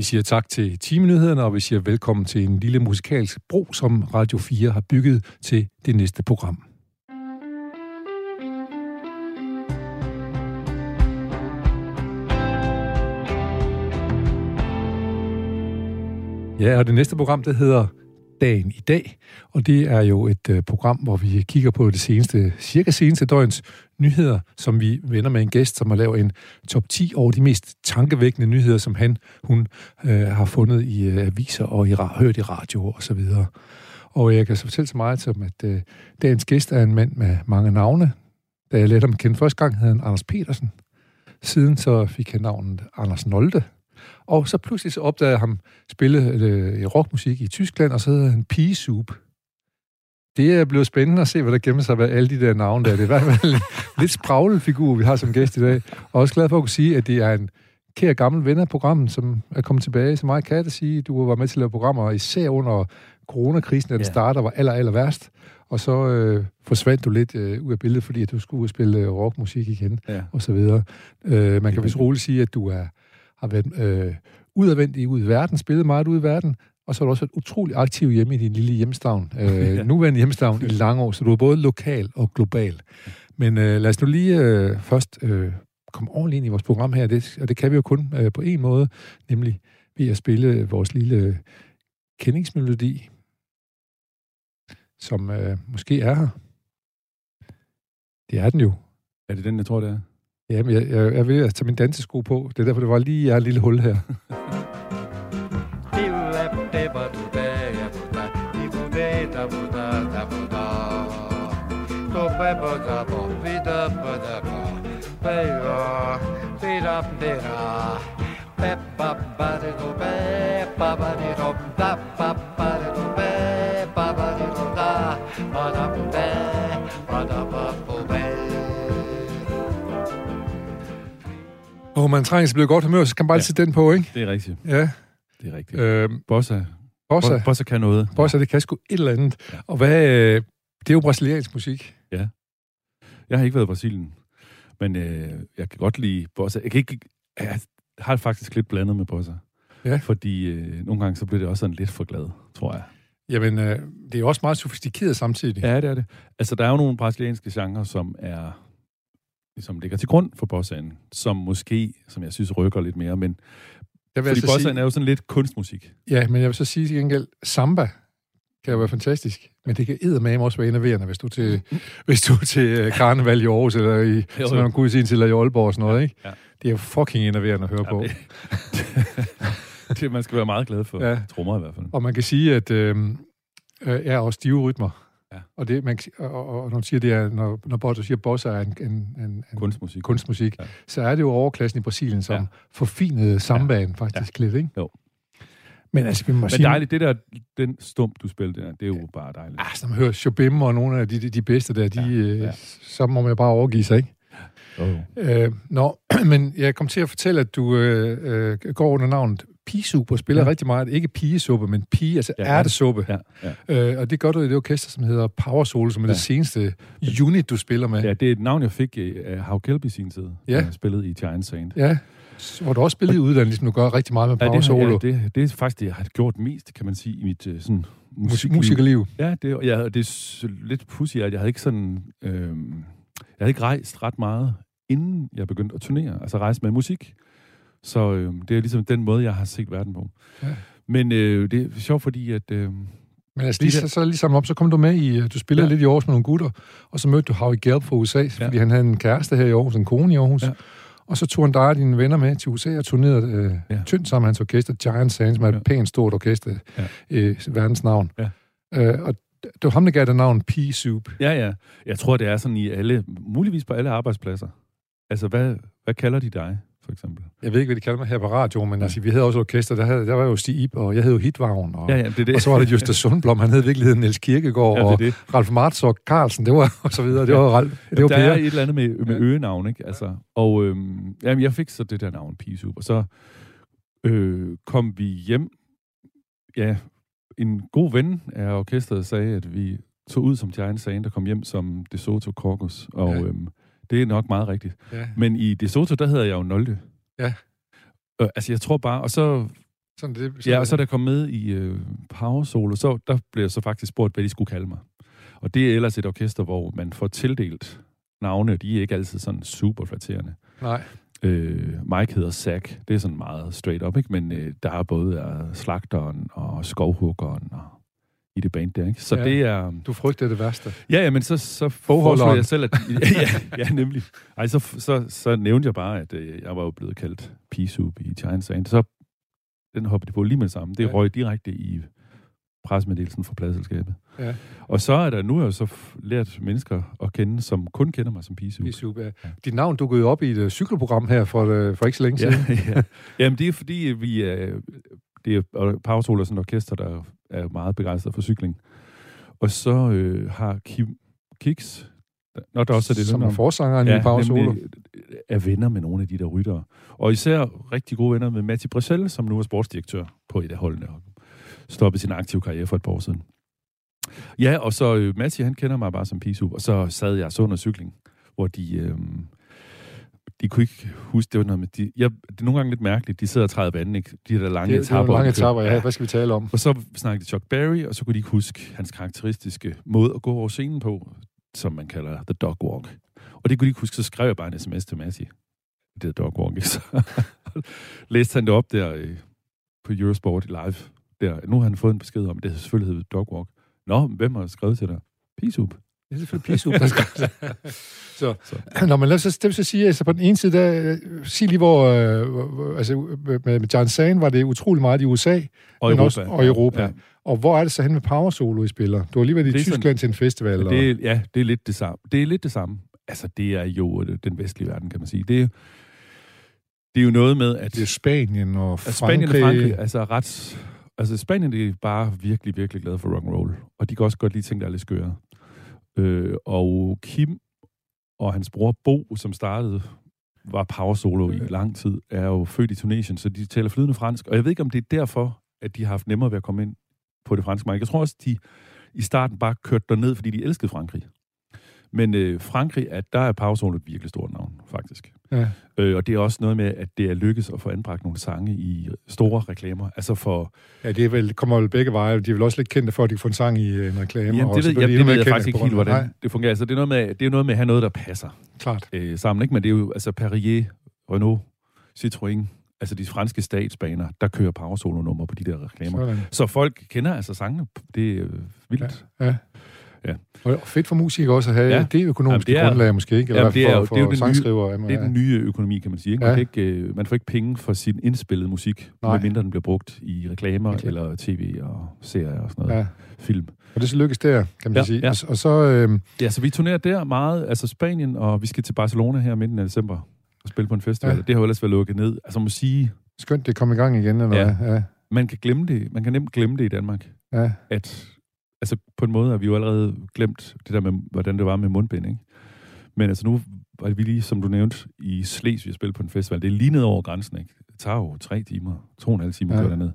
Vi siger tak til timenyhederne, og vi siger velkommen til en lille musikalsk bro, som Radio 4 har bygget til det næste program. Ja, og det næste program, det hedder Dagen i dag, og det er jo et øh, program, hvor vi kigger på det seneste, cirka seneste døgns nyheder, som vi vender med en gæst, som har lavet en top 10 over de mest tankevækkende nyheder, som han, hun øh, har fundet i øh, aviser og i, hørt i radio og så videre. Og jeg kan så fortælle så meget som, at øh, dagens gæst er en mand med mange navne. Da jeg lærte ham kende første gang, hed han Anders Petersen. Siden så fik han navnet Anders Nolde, og så pludselig så opdagede jeg ham spille øh, rockmusik i Tyskland, og så hedder han Soup. Det er blevet spændende at se, hvad der gemmer sig ved alle de der navne der. Det er i hvert fald en lidt spraglet figur, vi har som gæst i dag. Og også glad for at kunne sige, at det er en kære gammel ven af programmet, som er kommet tilbage. Så meget kan jeg da sige, du var med til at lave programmer, især under coronakrisen, da den ja. starter, var aller, aller værst. Og så øh, forsvandt du lidt øh, ud af billedet, fordi at du skulle ud og spille øh, rockmusik igen, ja. og så videre. Øh, man kan vist roligt sige, at du er har været øh, udadvendt i ud i verden, spillet meget ud i verden, og så har du også været utrolig aktiv hjemme i din lille hjemstavn, øh, ja. nuværende hjemstavn i lange år, så du er både lokal og global. Men øh, lad os nu lige øh, først øh, komme ordentligt ind i vores program her, det, og det kan vi jo kun øh, på en måde, nemlig ved at spille vores lille kendingsmelodi, som øh, måske er her. Det er den jo. Er det den, jeg tror, det er? Jamen, jeg, jeg, jeg vil tage min dansesko på. Det er derfor, det var lige jeg et lille hul her. Og man trænger til at blive godt humør, så kan man bare ja. sætte den på, ikke? Det er rigtigt. Ja. Det er rigtigt. Øhm, Bossa. Bossa. Bossa kan noget. Bossa, det kan sgu et eller andet. Ja. Og hvad, øh, det er jo brasiliansk musik. Ja. Jeg har ikke været i Brasilien, men øh, jeg kan godt lide Bossa. Jeg, kan ikke, jeg har faktisk lidt blandet med Bossa. Ja. Fordi øh, nogle gange så bliver det også sådan lidt for glad, tror jeg. Jamen, øh, det er jo også meget sofistikeret samtidig. Ja, det er det. Altså, der er jo nogle brasilianske genrer, som er ligesom ligger til grund for bossaen, som måske, som jeg synes, rykker lidt mere, men jeg vil fordi altså bossaen sige, er jo sådan lidt kunstmusik. Ja, men jeg vil så sige til gengæld, samba kan jo være fantastisk, men det kan eddermame også være enerverende, hvis du er til, hvis du er til øh, karneval i Aarhus, eller i, jo, som man kunne sige til i Aalborg og sådan noget, ikke? Ja. Det er jo fucking enerverende at høre ja, på. Det, det, man skal være meget glad for. Ja. Trommer i hvert fald. Og man kan sige, at øh, øh, er også stive rytmer Ja. Og, det, man, og, og når, siger, det er, når, når Botter siger, bossa er en, en, en, en kunstmusik, kunstmusik ja. så er det jo overklassen i Brasilien, som ja. forfinede sambanen ja. faktisk ja. lidt, ikke? Jo. Men altså, vi må Men sige... dejligt, det der, den stump, du spillede der, det er jo bare dejligt. Altså, når man hører Chopin og nogle af de, de, de bedste der, de, ja. Øh, ja. så må man bare overgive sig, ikke? Oh. Øh, nå, men jeg kom til at fortælle, at du øh, øh, går under navnet Pigesuppe og spiller ja. rigtig meget. Ikke pigesuppe, men pige, altså ja, ærtesuppe. Ja, ja. Øh, og det gør du i det orkester, som hedder Power Soul, som er ja. det seneste unit, du spiller med. Ja, det er et navn, jeg fik af Hav Kelby i sin tid, ja. jeg spillede i Giant Saint. Ja, hvor du også spillede i udlandet, ligesom du gør rigtig meget med Power ja, det, Solo. Ja, det, det er faktisk det, jeg har gjort mest, kan man sige, i mit øh, sådan, musik, musikerliv. Ja, det, ja, det er lidt pussy, at jeg havde ikke sådan... Øh, jeg havde ikke rejst ret meget, inden jeg begyndte at turnere, altså rejse med musik. Så øh, det er ligesom den måde, jeg har set verden på. Ja. Men øh, det er sjovt, fordi at... Øh, men altså, lige, så, så ligesom op, så kom du med i, øh, du spillede ja. lidt i Aarhus med nogle gutter, og så mødte du Howie Gelb fra USA, ja. fordi han havde en kæreste her i Aarhus, en kone i Aarhus. Ja. Og så tog han dig og dine venner med til USA og turnerede øh, ja. tyndt sammen med hans orkester, Giant Sands, er et ja. pænt stort orkester ja. i verdens navn. Ja. Øh, og det var ham, der gav det navn Pea Soup. Ja, ja. Jeg tror, det er sådan i alle, muligvis på alle arbejdspladser. Altså, hvad, hvad kalder de dig? For eksempel. Jeg ved ikke, hvad de kalder mig her på radio, men ja. altså, vi havde også orkester, der, havde, der var jo Stig Ip, og jeg hed jo Hitvagn, og, ja, ja, det det. og så var det Justus Sundblom, han hed i virkeligheden Niels Kirkegaard, ja, det det. og Ralf Martzog Carlsen, det var og så videre, det var, Ralf, det var Der er et eller andet med, med øgenavn, ikke? Altså, og øhm, jamen, jeg fik så det der navn, Pisup, og så øh, kom vi hjem, ja, en god ven af orkestret sagde, at vi tog ud som Giant Sand og kom hjem som De Soto Corcus, og ja. øhm, det er nok meget rigtigt. Ja. Men i De Soto, der hedder jeg jo Nolde. Ja. Øh, altså, jeg tror bare, og så Sådan det, sådan Ja, og så er der kommet med i øh, Power Solo, så der blev jeg så faktisk spurgt, hvad de skulle kalde mig. Og det er ellers et orkester, hvor man får tildelt navne, de er ikke altid sådan super flatterende. Nej. Øh, Mike hedder Zack, det er sådan meget straight up, ikke? men øh, der er både uh, slagteren og skovhuggeren og i det band der, ikke? Så Ja. ja. det er... Du frygter det værste. Ja, ja, men så, så foreslog jeg selv, at... ja, ja, nemlig. Ej, så, så, så nævnte jeg bare, at øh, jeg var jo blevet kaldt P-Soup i Giant Sand. Så den hoppede de på lige med det samme. Det Ja. ja. røg direkte i pressemeddelelsen fra pladselskabet. Ja. Og så er der, nu har jeg så lært mennesker at kende, som kun kender mig som. Det er super. Ja. Dit navn dukkede op i et uh, cykelprogram her for, uh, for ikke så længe Ja, siden. ja. Jamen, det er fordi, vi er... Det er Power Soul er sådan et orkester, der er meget begejstret for cykling. Og så øh, har Kim Kiks, Nå, der også er det som er forsangeren i Power Solo. er venner med nogle af de der ryttere. Og især rigtig gode venner med Matti Bressel, som nu er sportsdirektør på et af holdene, og stoppede sin aktive karriere for et par år siden. Ja, og så øh, Matti, han kender mig bare som pisu, og så sad jeg så under cykling, hvor de... Øh, de kunne ikke huske, det var noget med... De, jeg, det er nogle gange lidt mærkeligt, de sidder og træder vandet, ikke? De der lange Det, det var etaper. lange etapper, ja. Hvad skal vi tale om? Og så snakkede de Chuck Berry, og så kunne de ikke huske hans karakteristiske måde at gå over scenen på, som man kalder the dog walk. Og det kunne de ikke huske, så skrev jeg bare en sms til Matti. Det er dog walk, ikke? Så læste han det op der øh, på Eurosport live. Der. Nu har han fået en besked om, det selvfølgelig hedder dog walk. Nå, hvem har skrevet til dig? P-Soup. Det er selvfølgelig pisse der skal. så, når man lader så, det vil så sige, altså på den ene side, der, øh, sig lige, hvor, øh, altså med, med John Sand var det utrolig meget i USA, Og men Europa. også og Europa. Ja. Og hvor er det så hen med Power Solo, I spiller? Du har lige været i er sådan- Tyskland til en festival. og, Det, ja, det er lidt det samme. Det er lidt det samme. Altså, det er jo øh, den vestlige verden, kan man sige. Det er, det er jo noget med, at... det er Spanien og Frankrig. Spanien og Frankrig, altså ret... Altså, Spanien det er bare virkelig, virkelig glade for rock and roll. Og de kan også godt lide ting, der er lidt skøre. Øh, og Kim og hans bror Bo, som startede, var power solo i lang tid, er jo født i Tunesien, så de taler flydende fransk. Og jeg ved ikke, om det er derfor, at de har haft nemmere ved at komme ind på det franske marked. Jeg tror også, de i starten bare kørte derned, fordi de elskede Frankrig. Men øh, Frankrig, at der er power solo et virkelig stort navn, faktisk. Ja. Øh, og det er også noget med, at det er lykkes at få anbragt nogle sange i store reklamer. Altså for... Ja, det er vel, kommer vel begge veje. De er vel også lidt kendte for, at de kan få en sang i øh, en reklame. Jamen, og det ved, selvfølgelig jeg, endnu det mere ved jeg faktisk ikke helt, hvordan det fungerer. Altså, det, er noget med, det er noget med at have noget, der passer Nej, klart. øh, sammen. Ikke? Men det er jo altså Perrier, Renault, Citroën, altså de franske statsbaner, der kører power solo nummer på de der reklamer. Sådan. Så folk kender altså sangene. Det er vildt. Ja. Ja. Og fedt for musikere også at have ja. Ja. det økonomiske Jamen, det er- grundlag måske, ikke? Eller Jamen, det er for, for det er jo den nye- sangskriver. Det er den nye økonomi, kan man sige. Ikke? Man, Ja. kan ikke, øh, man får ikke penge for sin indspillede musik, Nej. medmindre den bliver brugt i reklamer Virkelig. eller tv og serier og sådan noget. Ja. Film. Og det så lykkes der, kan man Ja, sige. ja. Og, og så, øh, Ja, så vi turnerer der meget, altså Spanien, og vi skal til Barcelona her midten af december og spille på en festival. Ja. Ja. Det har jo ellers været lukket ned. Altså må sige, skønt, det kom i gang igen. Eller Ja. ja. man kan glemme det. Man kan nemt glemme det i Danmark. Ja. At, altså på en måde har vi jo allerede glemt det der med, hvordan det var med mundbind, ikke? Men altså nu var vi lige, som du nævnte, i Slesvig spille på en festival. Det er lige ned over grænsen, ikke? Det tager jo tre timer, to og en halv time Ja. derned.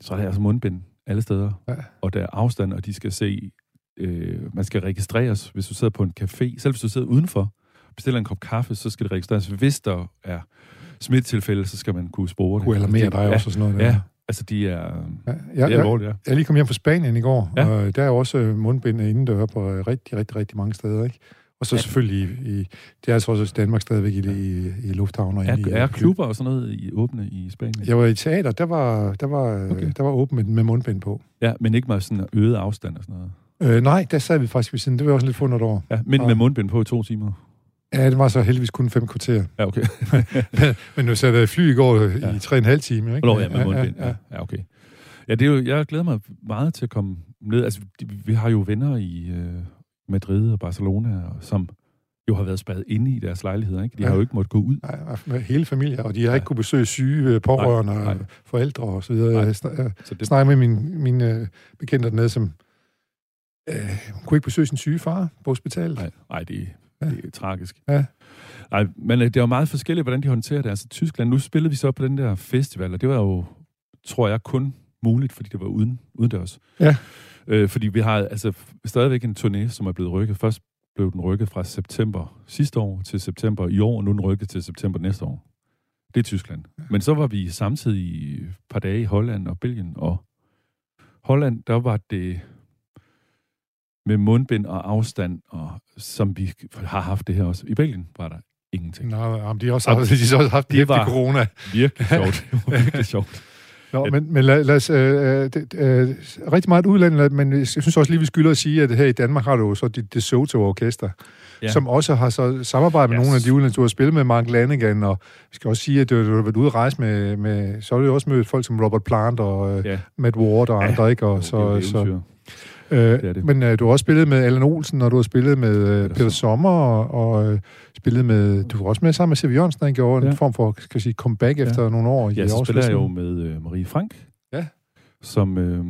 Så er der altså mundbind alle steder. Ja. Og der er afstand, og de skal se, øh, man skal registreres, hvis du sidder på en café. Selv hvis du sidder udenfor, bestiller en kop kaffe, så skal det registreres. Hvis der er smittetilfælde, så skal man kunne spore det. Kunne alarmere Det- dig ja, også og sådan noget. der. Ja, altså de er... Ja, Det ja, er ja, alvorligt, ja. jeg lige kommet hjem fra Spanien i går, Ja. og der er også øh, mundbind indendør på øh, rigtig, rigtig, rigtig mange steder, ikke? Og så Ja. selvfølgelig i, i det er altså også Danmark stadigvæk i, i, i lufthavn og Er, i, er klubber og sådan noget i, åbne i Spanien? Jeg var i teater, der var, der var, okay. Der var åbent med, med mundbind på. Ja, men ikke med sådan øget afstand og sådan noget. Øh, nej, der sad vi faktisk ved siden. Det var jeg også lidt fundet over. Ja, men Ah. med mundbind på i to timer. Ja, det var så heldigvis kun fem kvarter. Ja, okay. Men nu satte jeg fly i går ja. Ja. i tre og en halv time, ikke? Nå, ja, med mundbind. Ja, ja. Ja, okay. Ja, det er jo, jeg glæder mig meget til at komme ned. Altså, vi har jo venner i øh, Madrid og Barcelona, og som jo har været spadet inde i deres lejligheder. Ikke? De Ja. har jo ikke måttet gå ud. Nej, med hele familien, og de har Ja. ikke kunne besøge syge øh, pårørende, Nej, nej, nej. forældre og så videre. Nej. Jeg jeg Så det, snakkede med min, min øh, bekendte dernede, som øh, hun kunne ikke besøge sin syge far på hospitalet. nej, nej, det, Ja. det er tragisk. Ja. Nej, men øh, det er jo meget forskelligt, hvordan de håndterer det. Altså, Tyskland, nu spillede vi så på den der festival, og det var jo, tror jeg, kun muligt, fordi det var uden, udendørs. Ja. Øh, fordi vi har altså stadigvæk en turné, som er blevet rykket. Først blev den rykket fra september sidste år til september i år, og nu er den rykket til september næste år. Det er Tyskland. Men så var vi samtidig et par dage i Holland og Belgien, og Holland, der var det med mundbind og afstand, og som vi har haft det her også. I Belgien var der ingenting. Nej, jamen, de har også haft, de har også haft det var corona. virkelig sjovt. Det var virkelig sjovt. Nå, men, men lad, lad os... Øh, det, øh, rigtig meget udlandet, men jeg synes også lige, vi skylder at sige, at her i Danmark har du jo så dit De Soto Orkester, ja. som også har så samarbejdet med yes. nogle af de udlandet, du har spillet med Mark Lanigan, og vi skal også sige, at du, du har været ude at rejse med, med... Så har du jo også mødt folk som Robert Plant og øh, ja. Matt Ward og andre, ikke? Og så, så, Øh, det er det. Men øh, du har også spillet med Allan Olsen, og du har spillet med øh, Peter Sommer, og, og øh, spillet med... Du var også med sammen med Siv Jørgensen, der gjorde ja. en form for, skal jeg sige, comeback ja. efter nogle år. Ja, i så spiller jeg jo med øh, Marie Frank, ja. som, øh,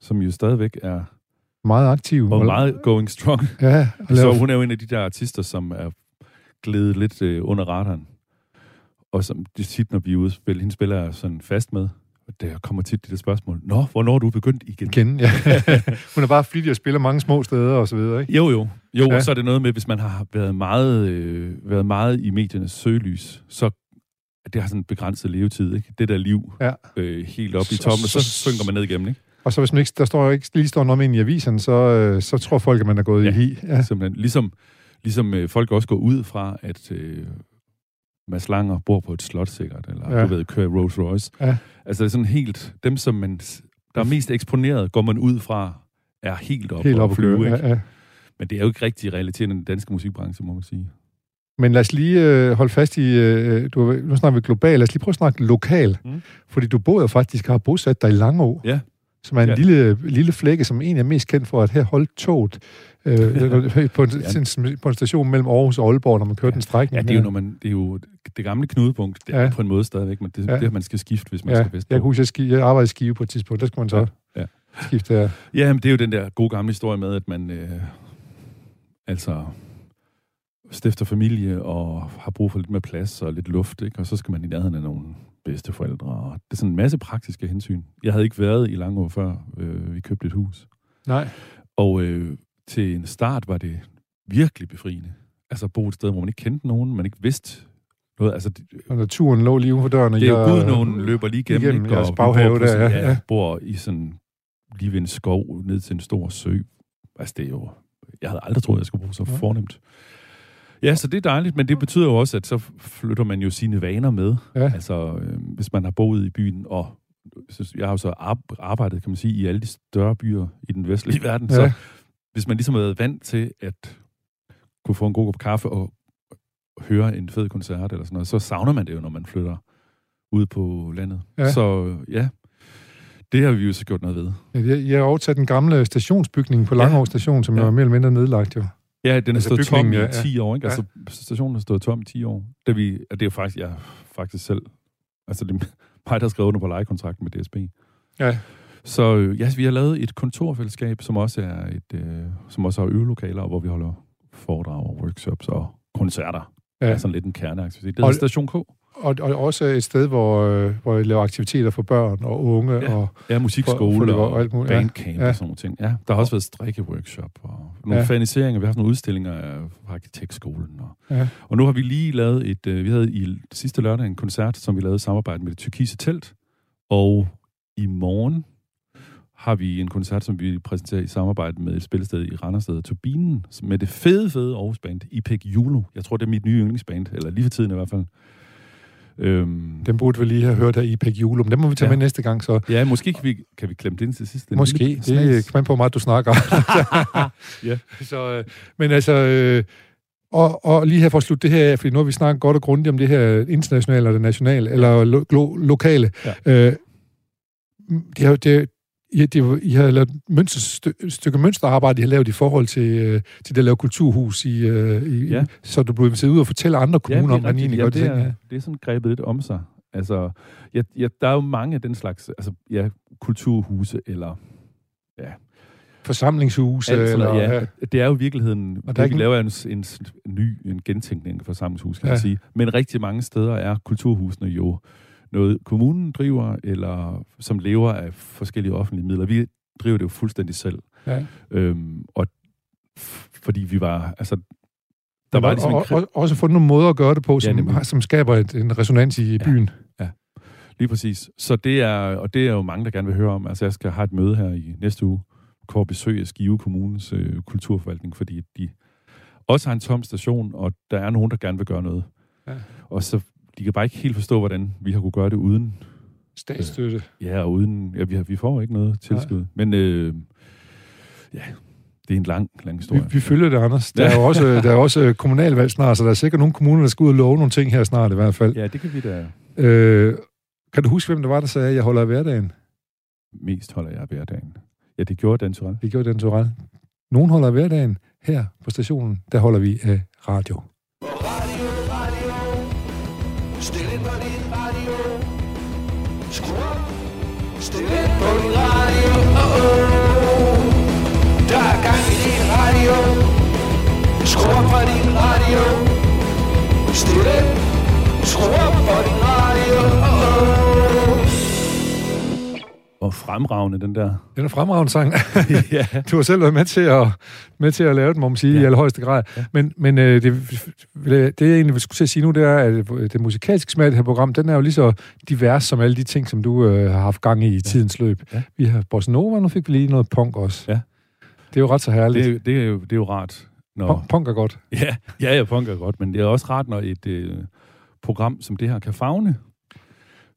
som jo stadigvæk er... Meget aktiv. Og meget going strong. Ja. Så hun er jo en af de der artister, som er glædet lidt øh, under radaren. Og som det tit, når vi er ude spille, hende spiller jeg sådan fast med der kommer tit det spørgsmål. Nå, hvornår er du begyndt igen? Igen, ja. Hun er bare flittig og spiller mange små steder og så videre, ikke? Jo, jo. Jo, ja. og så er det noget med, hvis man har været meget, øh, været meget i mediernes søgelys, så det har sådan en begrænset levetid, ikke? Det der liv ja. øh, helt op i toppen, så, så, så synker man ned igennem, ikke? Og så hvis man ikke, der står ikke lige står noget ind i avisen, så, øh, så tror folk, at man er gået ja, i hi. Ja, simpelthen. Ligesom, ligesom øh, folk også går ud fra, at øh, Mads Langer bor på et slot sikkert, eller ja. du ved, kører Rolls Royce. Ja. Altså det er sådan helt, dem som man, der er mest eksponeret, går man ud fra, er helt op, helt op og flyve. Ja, ja. Men det er jo ikke rigtig realiteten i den danske musikbranche, må man sige. Men lad os lige øh, holde fast i, øh, du, nu snakker vi globalt, lad os lige prøve at snakke lokal. Mm. Fordi du bor jo faktisk har bosat dig i Langå. Ja. Som er en ja. lille, lille flække, som egentlig er mest kendt for, at her holdt toget øh, på, en, ja. på en station mellem Aarhus og Aalborg, når man kører ja. den strækning. Ja, det er, jo, når man, det er jo det gamle knudepunkt, det er ja. på en måde stadigvæk, men det, ja. det man skal skifte, hvis man ja. skal vestpå. Jeg kunne huske, jeg, jeg arbejdede i Skive på et tidspunkt, der skulle man så ja. Ja. skifte der. Ja, men det er jo den der gode gamle historie med, at man øh, altså stifter familie og har brug for lidt mere plads og lidt luft, ikke? og så skal man i nærheden af nogle bedsteforældre. Og det er sådan en masse praktiske hensyn. Jeg havde ikke været i Langå før øh, vi købte et hus. Nej. Og øh, til en start var det virkelig befriende. Altså at bo et sted, hvor man ikke kendte nogen, man ikke vidste noget. Altså, og naturen lå lige ude for døren. Det er jo Gud, nogen løber lige igennem, igennem ikke? Og baghave der, sådan, ja, ja. bor i sådan lige ved en skov, ned til en stor sø. Altså det er jo... Jeg havde aldrig troet, jeg skulle bo så ja. fornemt. Ja, så det er dejligt, men det betyder jo også, at så flytter man jo sine vaner med. Ja. Altså, øh, hvis man har boet i byen, og jeg har jo så arbejdet, kan man sige, i alle de større byer i den vestlige verden, ja. så hvis man ligesom har været vant til at kunne få en god kop kaffe og høre en fed koncert eller sådan noget, så savner man det jo, når man flytter ud på landet. Ja. Så ja, det har vi jo så gjort noget ved. Ja, jeg, har overtaget den gamle stationsbygning på Langård station, som ja. jo er mere eller mindre nedlagt jo. Ja, den har altså stået tom i ja, 10 år, ikke? Ja. Altså, stationen har stået tom i 10 år. Da vi, det er jo faktisk, jeg faktisk selv, altså det er mig, der har skrevet under på lejekontrakten med DSB. Ja. Så øh, ja, vi har lavet et kontorfællesskab, som også er et, øh, som også har øvelokaler, hvor vi holder foredrag og workshops og koncerter. Ja. Det er sådan lidt en kerneaktivitet. Det er Station K. Og, og også et sted, hvor, øh, hvor I laver aktiviteter for børn og unge. Ja, og ja musikskole for, for og, og alt muligt. bandcamp ja. og sådan nogle ting. Ja, der har også været strikkeworkshop og nogle ja. faniseringer. Vi har haft nogle udstillinger af arkitektskolen. Og, ja. og nu har vi lige lavet et... Øh, vi havde i sidste lørdag en koncert, som vi lavede i samarbejde med det tyrkise telt. Og i morgen har vi en koncert, som vi præsenterer i samarbejde med et spillested i Randers, der Turbinen, med det fede, fede Aarhus band, IPEC Julo. Jeg tror, det er mit nye yndlingsband, eller lige for tiden i hvert fald. Øhm, den burde vi lige have hørt af IPEC Julo, men den må vi tage ja. med næste gang. Så. Ja, måske kan vi, kan vi klemme det ind til sidst. Måske, det kan man på meget, du snakker. ja. Så, øh, men altså... Øh, og, og lige her for at slutte det her af, fordi nu har vi snakket godt og grundigt om det her internationale og det nationale, eller lo, lo, lokale. Ja. Øh, det, har, det, Ja, det, I har lavet mønster, stykke, stykke mønsterarbejde, I har lavet i forhold til, øh, til det at lave kulturhus, i, øh, i, ja. så du blev ud og fortælle andre kommuner, ja, om man egentlig ja, gør det. Er, ja. det er sådan grebet lidt om sig. Altså, ja, ja, der er jo mange af den slags altså, ja, kulturhuse, eller ja, forsamlingshuse. Altså, eller, ja, ja. Det er jo i virkeligheden, og der vi ikke... laver en, en, en ny en gentænkning af forsamlingshus, kan ja. man sige. Men rigtig mange steder er kulturhusene jo noget, kommunen driver, eller som lever af forskellige offentlige midler. Vi driver det jo fuldstændig selv. Ja. Øhm, og fordi vi var, altså, der var ligesom og, og, også fundet nogle måder at gøre det på, som, nemlig. har- som skaber et, en resonans i byen. Lige præcis. Så det er, og det er jo mange, der gerne vil høre om. Altså, jeg skal have et møde her i næste uge, hvor jeg besøge Skive Kommunes øh, kulturforvaltning, fordi de også har en tom station, og der er nogen, der gerne vil gøre noget. Ja. Og så, de kan bare ikke helt forstå, hvordan vi har kunne gøre det uden, Statsstøtte. ja, og uden, ja, vi, har, vi får ikke noget tilskud. Men, øh, ja, det er en lang, lang Vi, historie. vi følger det, Anders. Der er jo også, der er også øh, kommunalvalg snart, så der er sikkert nogle kommuner, der skal ud og love nogle ting her snart i hvert fald. Ja, det kan vi da Øh, kan du huske, hvem det var, der sagde, at jeg holder af hverdagen? mest holder jeg af hverdagen. Ja, det gjorde Dan Turell. Det gjorde den Torell. Nogen holder af hverdagen. Her på stationen, der holder vi af. Radio, Skru op for din radio. Stil ind. Skru op for din radio. Og fremragende, den der. Den er fremragende sang. ja. Du har selv været med til at, med til at lave den, må man sige, ja. Ja. i allerhøjeste grad. Ja. Men, men øh, det, det, jeg egentlig skulle til at sige nu, det er, at det musikalske smag i det her program, den er jo lige så divers som alle de ting, som du øh, har haft gang i i tidens løb. Ja. Vi har Bossa Nova, nu fik vi lige noget punk også. Ja. Det er jo ret så herligt. Det, er det, er jo, det er jo rart, når... Punk, punk er godt. Ja, ja, jeg punker godt, men det er også rart, når et øh, program som det her kan fagne.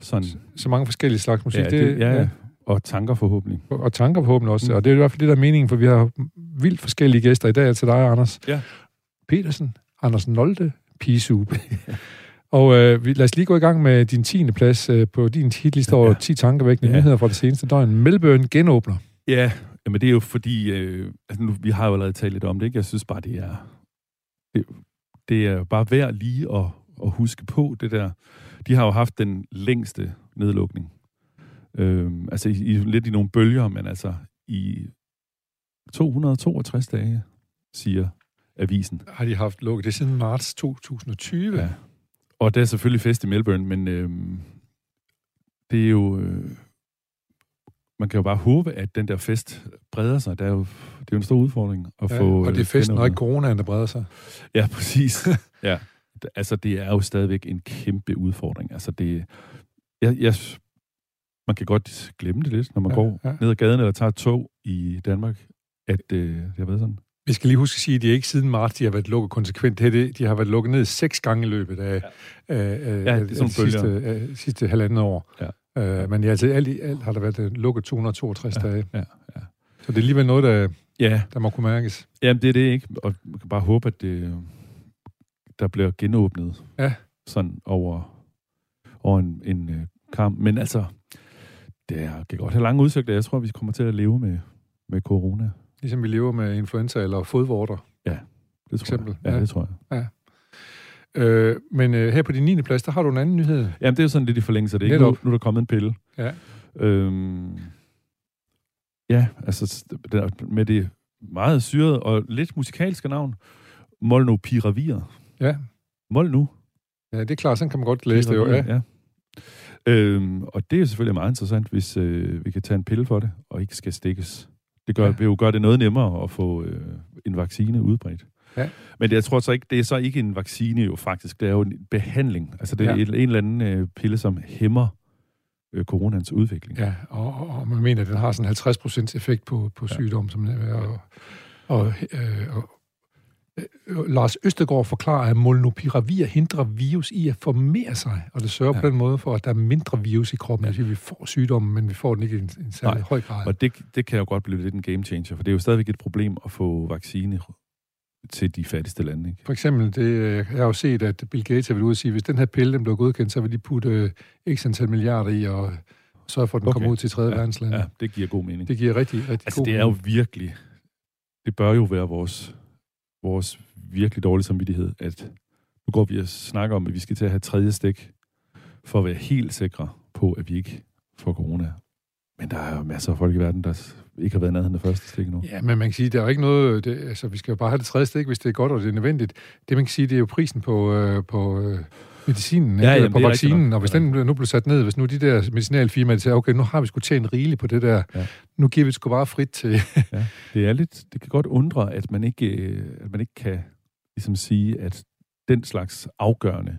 Sådan, Så mange forskellige slags musik. ja, det, ja, ja, og tanker forhåbentlig. Og tanker forhåbentlig også. Mm. Og det er i hvert fald det, der er meningen, for vi har vildt forskellige gæster. I dag er til dig, Anders. Ja. Petersen, Anders Nolde, Pisoup. og øh, vi, lad os lige gå i gang med din 10. plads øh, på din hitliste over Ja. 10 tankevækkende Ja. nyheder fra det seneste døgn. Melbourne genåbner. Ja, men det er jo fordi, øh, altså nu, vi har jo allerede talt lidt om det, ikke? Jeg synes bare, det er, det, det er bare værd lige at, at huske på det der. De har jo haft den længste nedlukning. Øh, altså i, i, lidt i nogle bølger, men altså i 262 dage, siger avisen. Har de haft lukket det siden marts 2020? Ja. Og det er selvfølgelig fest i Melbourne, men øh, det er jo... Øh, man kan jo bare håbe, at den der fest breder sig. Der er jo, det er jo en stor udfordring at Ja, få... og det er øh, festen, og ikke coronaen, der breder sig. Ja, præcis. ja. Altså, det er jo stadigvæk en kæmpe udfordring. Altså, det... Jeg, jeg, man kan godt glemme det lidt, når man Ja, går ja. ned ad gaden eller tager et tog i Danmark, at øh, det har været sådan. Vi skal lige huske at sige, at det er ikke siden marts, de har været lukket konsekvent. Det det, de har været lukket ned seks gange i løbet af, ja. af, af, Ja, det af sidste, af, sidste halvandet år. Ja. Øh, men ja, altså, alt i alt har der været øh, lukket 262 Ja, dage. ja, ja. Så det er alligevel noget, der, Ja, der må kunne mærkes. Jamen, det er det ikke. Og man kan bare håbe, at det, der bliver genåbnet Ja. sådan over, over en, en øh, kamp. Men altså, det er, kan godt have lange udsigter. Jeg tror, vi kommer til at leve med, med corona. Ligesom vi lever med influenza eller fodvorter. Det tror Eksempel, jeg. Ja, ja. det tror jeg. Øh, men øh, her på din 9. plads, der har du en anden nyhed. Jamen, det er jo sådan lidt i forlængelse af det. Ikke? Nu, nu er der kommet en pille. Ja. Øhm, ja, altså med det meget syrede og lidt musikalske navn, Molnupiravir. Ja, Molnu. ja det er klart, sådan kan man godt læse det jo. Ja. ja. Øhm, og det er selvfølgelig meget interessant, hvis øh, vi kan tage en pille for det, og ikke skal stikkes. Det gør, ja. vil jo gøre det noget nemmere at få øh, en vaccine udbredt. Ja. Men jeg tror så ikke, det er så ikke en vaccine jo faktisk, det er jo en behandling. Altså det er Ja. en, en eller anden øh, pille, som hæmmer øh, coronans udvikling. Ja, og, og, man mener, at den har sådan 50 procents effekt på, på Ja. sygdom. Som, og, og, øh, og øh, Lars Østegård forklarer, at molnupiravir hindrer virus i at formere sig, og det sørger ja. På den måde for, at der er mindre virus i kroppen. Ja. Altså, vi får sygdommen, men vi får den ikke i en, en særlig Nej, høj grad. Og det, det kan jo godt blive lidt en game changer, for det er jo stadigvæk et problem at få vaccine til de fattigste lande. Ikke? For eksempel, det, øh, jeg har jo set, at Bill Gates været ude og sige, at hvis den her pille den bliver godkendt, så vil de putte øh, x antal milliarder i og sørge for, at den okay. Kommer ud til tredje ja. verdenslande. Ja, det giver god mening. Det giver rigtig, rigtig Altså, god det er jo virkelig... Det bør jo være vores, vores virkelig dårlige samvittighed, at nu går vi og snakker om, at vi skal til at have tredje stik, for at være helt sikre på, at vi ikke får corona. Men der er jo masser af folk i verden, der ikke har været nærheden af første stik nu. Ja, men man kan sige, der er jo ikke noget... Det, altså, vi skal jo bare have det tredje stik, hvis det er godt og det er nødvendigt. Det, man kan sige, det er jo prisen på, øh, på øh, medicinen, Ja, ja, jamen, på vaccinen. Og hvis den nu blev sat ned, hvis nu de der medicinalfirmaer siger, okay, nu har vi sgu tjent rigeligt på det der, Ja. nu giver vi det sgu bare frit til... Det er lidt... Det kan godt undre, at man ikke, øh, at man ikke kan ligesom sige, at den slags afgørende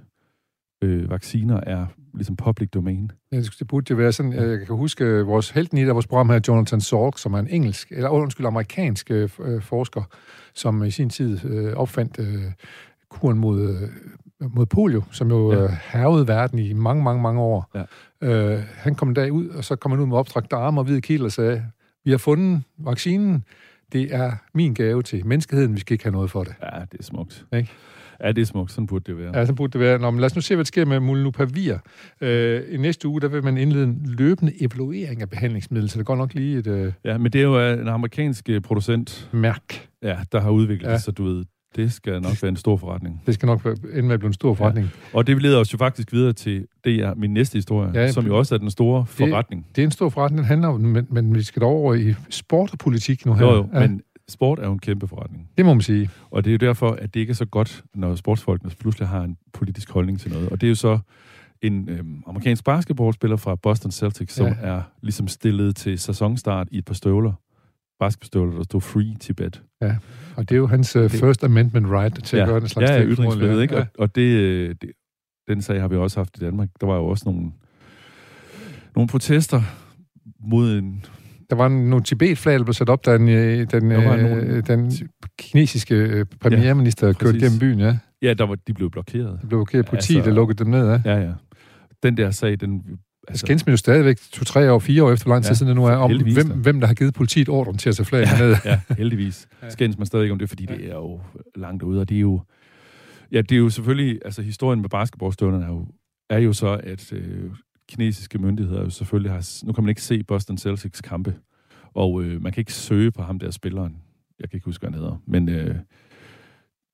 øh, vacciner er ligesom public domain. Ja, det det burde det være sådan. Jeg kan huske øh, vores helten i der vores program her, Jonathan Salk, som er en engelsk, eller undskyld, amerikansk øh, øh, forsker, som i sin tid øh, opfandt øh, kuren mod, øh, mod polio, som jo Ja. ja. hervede verden i mange, mange, mange år. Ja. Øh, han kom en dag ud, og så kom han ud med opstrakte arme og hvide kilder og sagde, vi har fundet vaccinen, det er min gave til menneskeheden, vi skal ikke have noget for det. Ja, det er smukt. Ikke? Ja, det er smukt. Sådan burde det være. Ja, så burde det være. Nå, men lad os nu se, hvad der sker med Molnupiravir. Øh, I næste uge, der vil man indlede en løbende evaluering af behandlingsmidler, så det går nok lige et øh, Ja, men det er jo øh, en amerikansk øh, producent, mærk. ja, der har udviklet Ja. det, så du ved, det skal nok være en stor forretning. Det skal nok være- ende med at blive en stor forretning. Ja. Og det leder os jo faktisk videre til, det er min næste historie, Ja, som jo også er den store det- forretning. Det er en stor forretning, den handler om, men, men vi skal da over i sport og politik nu her. Jo, jo, ja, men sport er jo en kæmpe forretning. Det må man sige. Og det er jo derfor, at det ikke er så godt, når sportsfolkene pludselig har en politisk holdning til noget. Og det er jo så en øhm, amerikansk basketballspiller fra Boston Celtics, som Ja. er ligesom stillet til sæsonstart i et par støvler. Basketballstøvler, der stod free Tibet. Og det er jo hans uh, Det- First Amendment right til at gøre den slags ja, ja, ytringsfrihed, ikke? Ja. Og, og det, øh, det, den sag har vi også haft i Danmark. Der var jo også nogle, nogle protester mod en... Der var nogle Tibet-flag, der blev sat op, da den, øh, den, øh, nogle- den kinesiske øh, premierminister ja, kørte præcis. gennem byen. Ja. Ja, der var, de blev blokeret. Det blev blokeret politi, Altså- der lukkede dem ned. Ja. Ja, ja. Den der sag, den... Altså, skændes man jo stadigvæk to-tre år, fire år efter, lang tid Ja, siden det nu er, om hvem, hvem der har givet politiet ordren til at tage flagene ned. ja, heldigvis. Ja. Skændes man stadig om det, fordi det er jo langt ude, og det er jo... Ja, det er jo selvfølgelig... Altså, historien med basketballstøvlerne er jo, er jo så, at øh, kinesiske myndigheder jo selvfølgelig har... Nu kan man ikke se Boston Celtics kampe, og øh, man kan ikke søge på ham der spilleren. Jeg kan ikke huske, hvad han hedder. Men øh,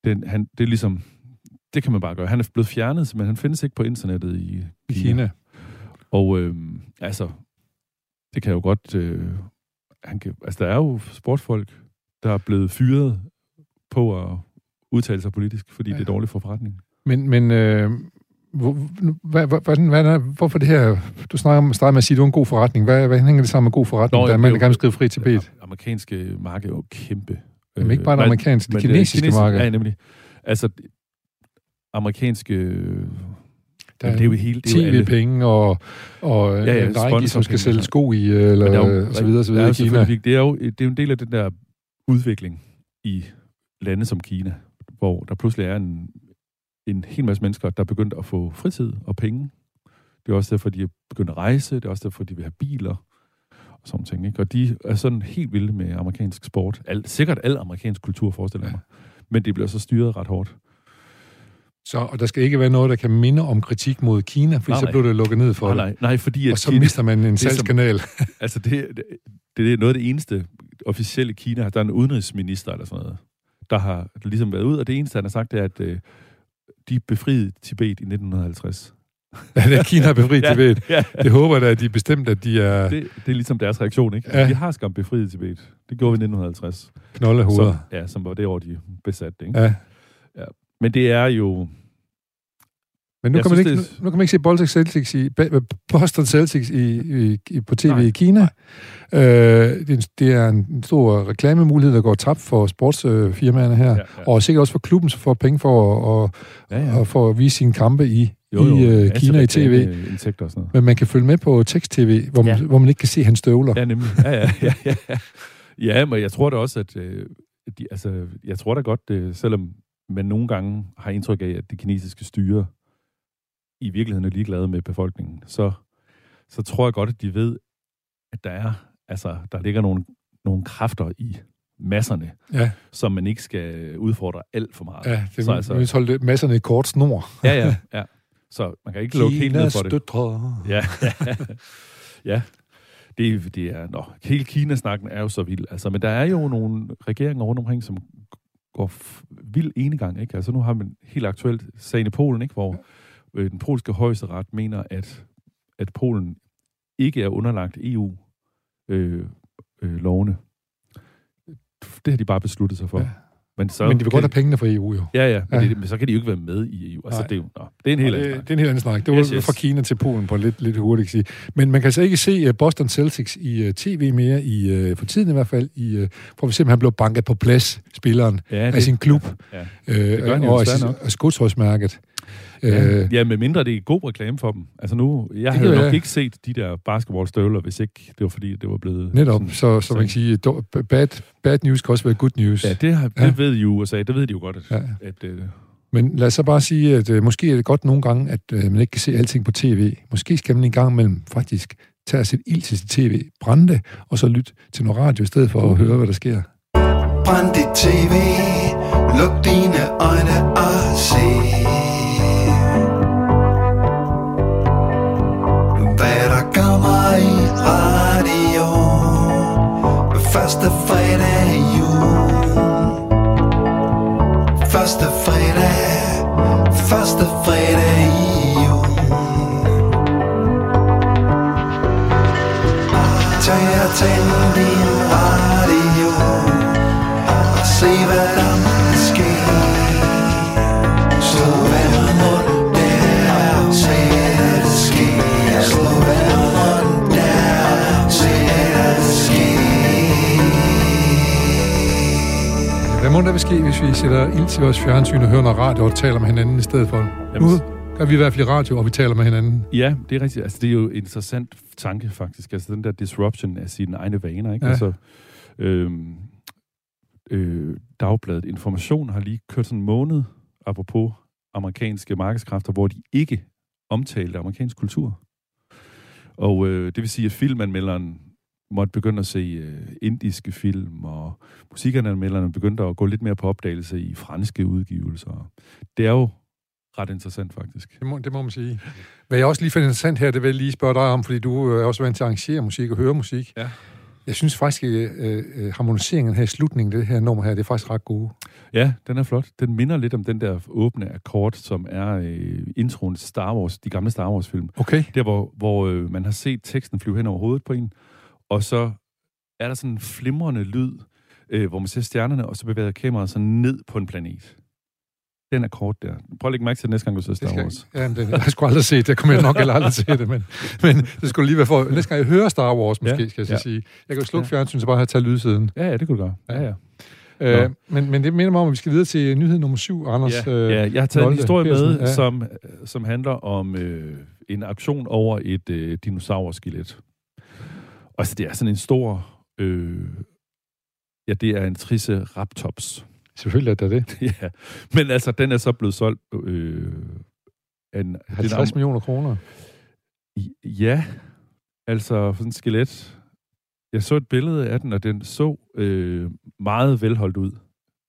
den, han, det er ligesom... Det kan man bare gøre. Han er blevet fjernet, men han findes ikke på internettet i I Kina. Og øh, altså, det kan jo godt... Øh, han kan, altså, der er jo sportsfolk, der er blevet fyret på at udtale sig politisk, fordi Ja. det er dårligt for forretningen. Men, men øh, hvad, hvordan, hvad er, hvorfor det her... Du snakker om, starter med at sige, at det er en god forretning. Hvad, hvad hænger det sammen med god forretning? Nå, er det er jo- gerne skrive fri Tibet. Det amerikanske marked er jo kæmpe. Jamen ikke bare det nej, amerikanske, det men kinesiske kinesisk- marked. Ja, nemlig. Altså, amerikanske... øh, Der jamen, det er jo hele... Det er jo alle. TV-penge og, og Ja, ja, Nike, som skal sælge ja. sko i, øh, eller er jo- og så videre, så videre der er i Kina. Det er, jo, det er jo en del af den der udvikling i lande som Kina, hvor der pludselig er en, en hel masse mennesker, der er begyndt at få fritid og penge. Det er også derfor, de er begyndt at rejse. Det er også derfor, de vil have biler og sådan ting. Ikke? Og de er sådan helt vilde med amerikansk sport. Al, sikkert al amerikansk kultur, forestiller jeg mig. Men det bliver så styret ret hårdt. Så, og der skal ikke være noget, der kan minde om kritik mod Kina, for Nej, så bliver det lukket ned for Nej, nej, nej, fordi at Og så Kina, mister man en som- salgskanal. altså det, det, det er noget af det eneste officielle Kina. Der er en udenrigsminister eller sådan noget, der har ligesom været ud, og det eneste, han har sagt, er, at øh, de befriede Tibet i 1950. Ja, det er Kina har befriet Tibet. Ja, Det håber jeg da, at de er bestemt, at de er det, det er ligesom deres reaktion, ikke? Ja. Ja. De har skam befriet Tibet. Det gjorde vi i 1950. knoldehoveder. Som, ja, som var det år, de besatte ikke? Ja. Men det er jo... Men nu Jeg kan, man synes, ikke, det er- nu kan man ikke se Baltic Celtics i, Boston Celtics i, i, i, på tv Nej. i Kina. Øh, det, er en, det er en stor reklamemulighed, der går tabt for sportsfirmaerne her. Ja, Ja. Og sikkert også for klubben, som får penge for at, og, Ja, ja. og for at vise sine kampe i, Jo, jo, i masse Kina i tv. og sådan. Men man kan følge med på tekst-tv, hvor, man, Ja. hvor man ikke kan se hans støvler. Ja, nemlig. Ja, ja, ja, ja, ja. men jeg tror da også, at... Øh, de, altså, jeg tror da godt, øh, selvom man nogle gange har indtryk af, at det kinesiske styre i virkeligheden er ligeglade med befolkningen, så, så tror jeg godt, at de ved, at der er, altså, der ligger nogle, nogle kræfter i masserne, Ja, som man ikke skal udfordre alt for meget. ja det så altså, altså, holde masserne i kort snor. ja, ja, ja. Så man kan ikke lukke helt ned for det. døtre. Ja, ja. ja. Det, det er, nå, hele Kina-snakken er jo så vild. Altså, men der er jo nogle regeringer rundt omkring, som går vild enegang. Ikke? Altså, nu har man helt aktuelt sagen i Polen, ikke? hvor den polske højesteret mener, at, at Polen ikke er underlagt EU-lovene. Øh, øh, det har de bare besluttet sig for. Ja. Ja. Men, så Men de vil godt have pengene fra EU, jo. Ja, ja, men, Ja. Det, men så kan de jo ikke være med i EU. Altså, Nej. det er jo nå, det er en helt det, anden det er en helt anden snak. Det var Yes, yes, fra Kina til Polen på lidt, lidt hurtigt sige. Men man kan altså ikke se uh, Boston Celtics i uh, tv mere, i, uh, for tiden i hvert fald, i, uh, for vi simpelthen blev banket på plads, spilleren, Ja, af det- sin klub, Ja. øh, gør han jo og af desværre sit-. Ja, Øh, ja, med mindre det er god reklame for dem. Altså nu, jeg havde nok være. ikke set de der basketballstøvler, hvis ikke det var fordi, det var blevet... netop, sådan- så, så man kan sige, bad, bad news kan også være good news. Ja, det, har, det Ja. ved de jo USA, det ved de jo godt, at, Ja. at øh, Men lad os så bare sige, at øh, måske er det godt nogle gange, at øh, man ikke kan se alting på tv. Måske skal man en gang imellem faktisk tage sætte ild til sit tv, brænde det, og så lytte til noget radio i stedet for at høre, hvad der sker. Brænd dit tv, luk dine øjne og se Første fredag i jul. Første fredag. Første fredag i jul. Ah, tag og tænd ske, hvis vi sætter ild til vores fjernsyn og hører noget radio og taler med hinanden i stedet for? Jamen, Nu gør vi i hvert fald radio, og vi taler med hinanden. Ja, det er rigtigt. Altså, det er jo en interessant tanke, faktisk. Altså, den der disruption af sine egne vaner, ikke? Ja. Altså, øhm, øh, Dagbladet Information har lige kørt sådan en måned, apropos amerikanske markedskræfter, hvor de ikke omtalte amerikansk kultur. Og øh, det vil sige, at filmanmelderen måtte begynde at se øh, indiske film, og musikanmelderne begyndte at gå lidt mere på opdagelse i franske udgivelser. Det er jo ret interessant, faktisk. Det må, det må man sige. Hvad jeg også lige finder interessant her, det vil jeg lige spørge dig om, fordi du er også vant til at arrangere musik og høre musik. Ja. Jeg synes faktisk, at øh, øh, harmoniseringen her i slutningen det her nummer her, det er faktisk ret gode. Ja, den er flot. Den minder lidt om den der åbne akkord, som er øh, introen til Star Wars, de gamle Star Wars-film. Okay. Der, hvor, hvor øh, man har set teksten flyve hen over hovedet på en, og så er der sådan en flimrende lyd, øh, hvor man ser stjernerne, og så bevæger kameraet sig ned på en planet. Den akkord der. Prøv at lægge mærke til det næste gang, du ser Star Wars. ja, det, jeg har sgu aldrig set det. Jeg kommer nok heller aldrig til det, men, men det skulle lige være for... Næste gang jeg hører Star Wars, måske, Ja, skal jeg ja. sige. Jeg kan jo slukke Ja. fjernsyn, så bare have taget lydsiden. Ja, ja, det kunne du gøre. Ja, ja. Øh, men, men det minder mig om, at vi skal videre til nyhed nummer syv, Anders. Ja, øh, ja, jeg har taget en Nolde historie Pedersen, med, ja. som, som handler om øh, en aktion over et øh, dinosaurskelet. Og så det er sådan en stor... Øh, ja, det er en Triceratops. Selvfølgelig er det det. ja, men altså, den er så blevet solgt... Øh, en, 50 millioner kroner. Ja, altså sådan et skelet. Jeg så et billede af den, og den så øh, meget velholdt ud.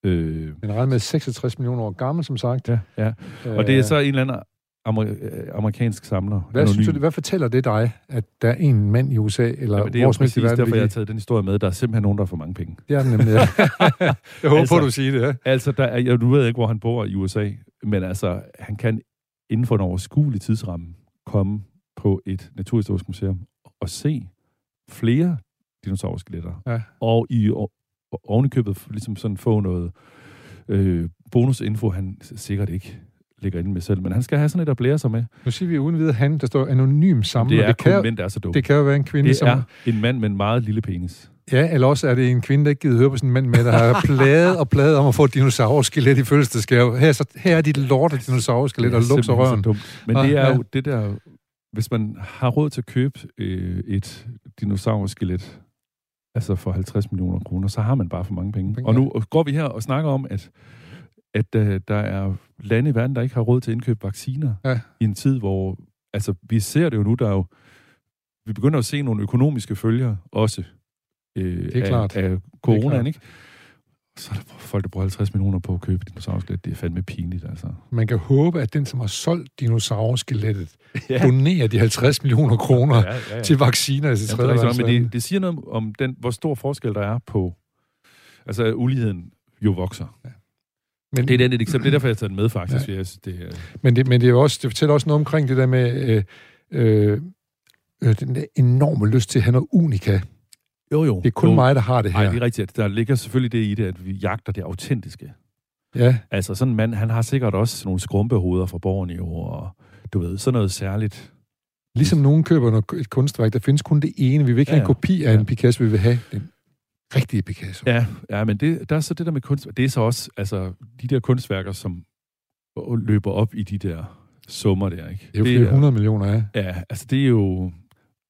Øh, Den er regnet med 66 millioner år gammel, som sagt. ja, ja. Og det er så en eller anden amer- øh, amerikansk samler. Hvad, synes du, hvad fortæller det dig, at der er en mand i USA, eller Ja, men det er hvor som helst i præcis verden, derfor, der jeg har taget den historie med. Der er simpelthen nogen, der får mange penge. Det er den nemlig. ja. jeg håber Altså- på, du siger det, ja. Altså, der er, jeg, du ved ikke, hvor han bor i USA, men altså, han kan inden for en overskuelig tidsramme komme på et naturhistorisk museum og se flere dinosaurskeletter. Ja. Og i o- oven i købet ligesom sådan få noget øh, bonusinfo, han sikkert ikke ligger inde med selv. Men han skal have sådan et at blære sig med. Nu siger vi uden videre han, der står anonym samler. det er det, kan, mænd, der er så dumme. det kan jo være en kvinde, det som... er en mand med en meget lille penis. Ja, eller også er det en kvinde, der ikke gider høre på sådan en mand med, der har pladet og pladet om at få et dinosaurskelet i fødselsdagsgave. Her, er så, her er dit lort af dinosaurskelet, og Det luk så røven. dumt. Men Ah, det er ja. jo det der... Hvis man har råd til at købe øh, et dinosaurskelet, altså for 50 millioner kroner, så har man bare for mange penge. Penge, Og nu går vi her og snakker om, at, at uh, der er lande i verden, der ikke har råd til at indkøbe vacciner Ja. i en tid, hvor... Altså, vi ser det jo nu, der er jo... Vi begynder at se nogle økonomiske følger også øh, Det er af, klart. af coronaen, klart. ikke? Så er der folk, der bruger 50 millioner på at købe dinosaurskelet. Det er fandme pinligt, altså. Man kan håbe, at den, som har solgt dinosaurskelettet, donerer de 50 millioner kroner ja, ja, ja. til vacciner til Ja, det, er tredje rigtigt nok, men det, det siger noget om, den, hvor stor forskel der er på... Altså, uligheden jo vokser. Men, Det er den et eksempel. Det er derfor, jeg har taget den med, faktisk. Ja. Jeg det er, Men det, men det, er også, det fortæller også noget omkring det der med øh, øh, øh, den der enorme lyst til at have noget unika. jo, jo. Det er kun jo. mig, der har det her. Nej, det er rigtigt. Der ligger selvfølgelig det i det, at vi jagter det autentiske. Ja, Altså sådan en mand, han har sikkert også nogle skrumpehoveder fra Borneo, og du ved, sådan noget særligt. ligesom nogen køber noget, et kunstværk, der findes kun det ene. Vi vil ikke Ja, have en kopi af Ja. en Picasso, vi vil have den rigtige Picasso. Ja, ja men det, der er så det der med kunst, det er så også, altså, de der kunstværker, som løber op i de der summer der, ikke? Det er jo flere hundrede millioner af. Ja, altså det er jo...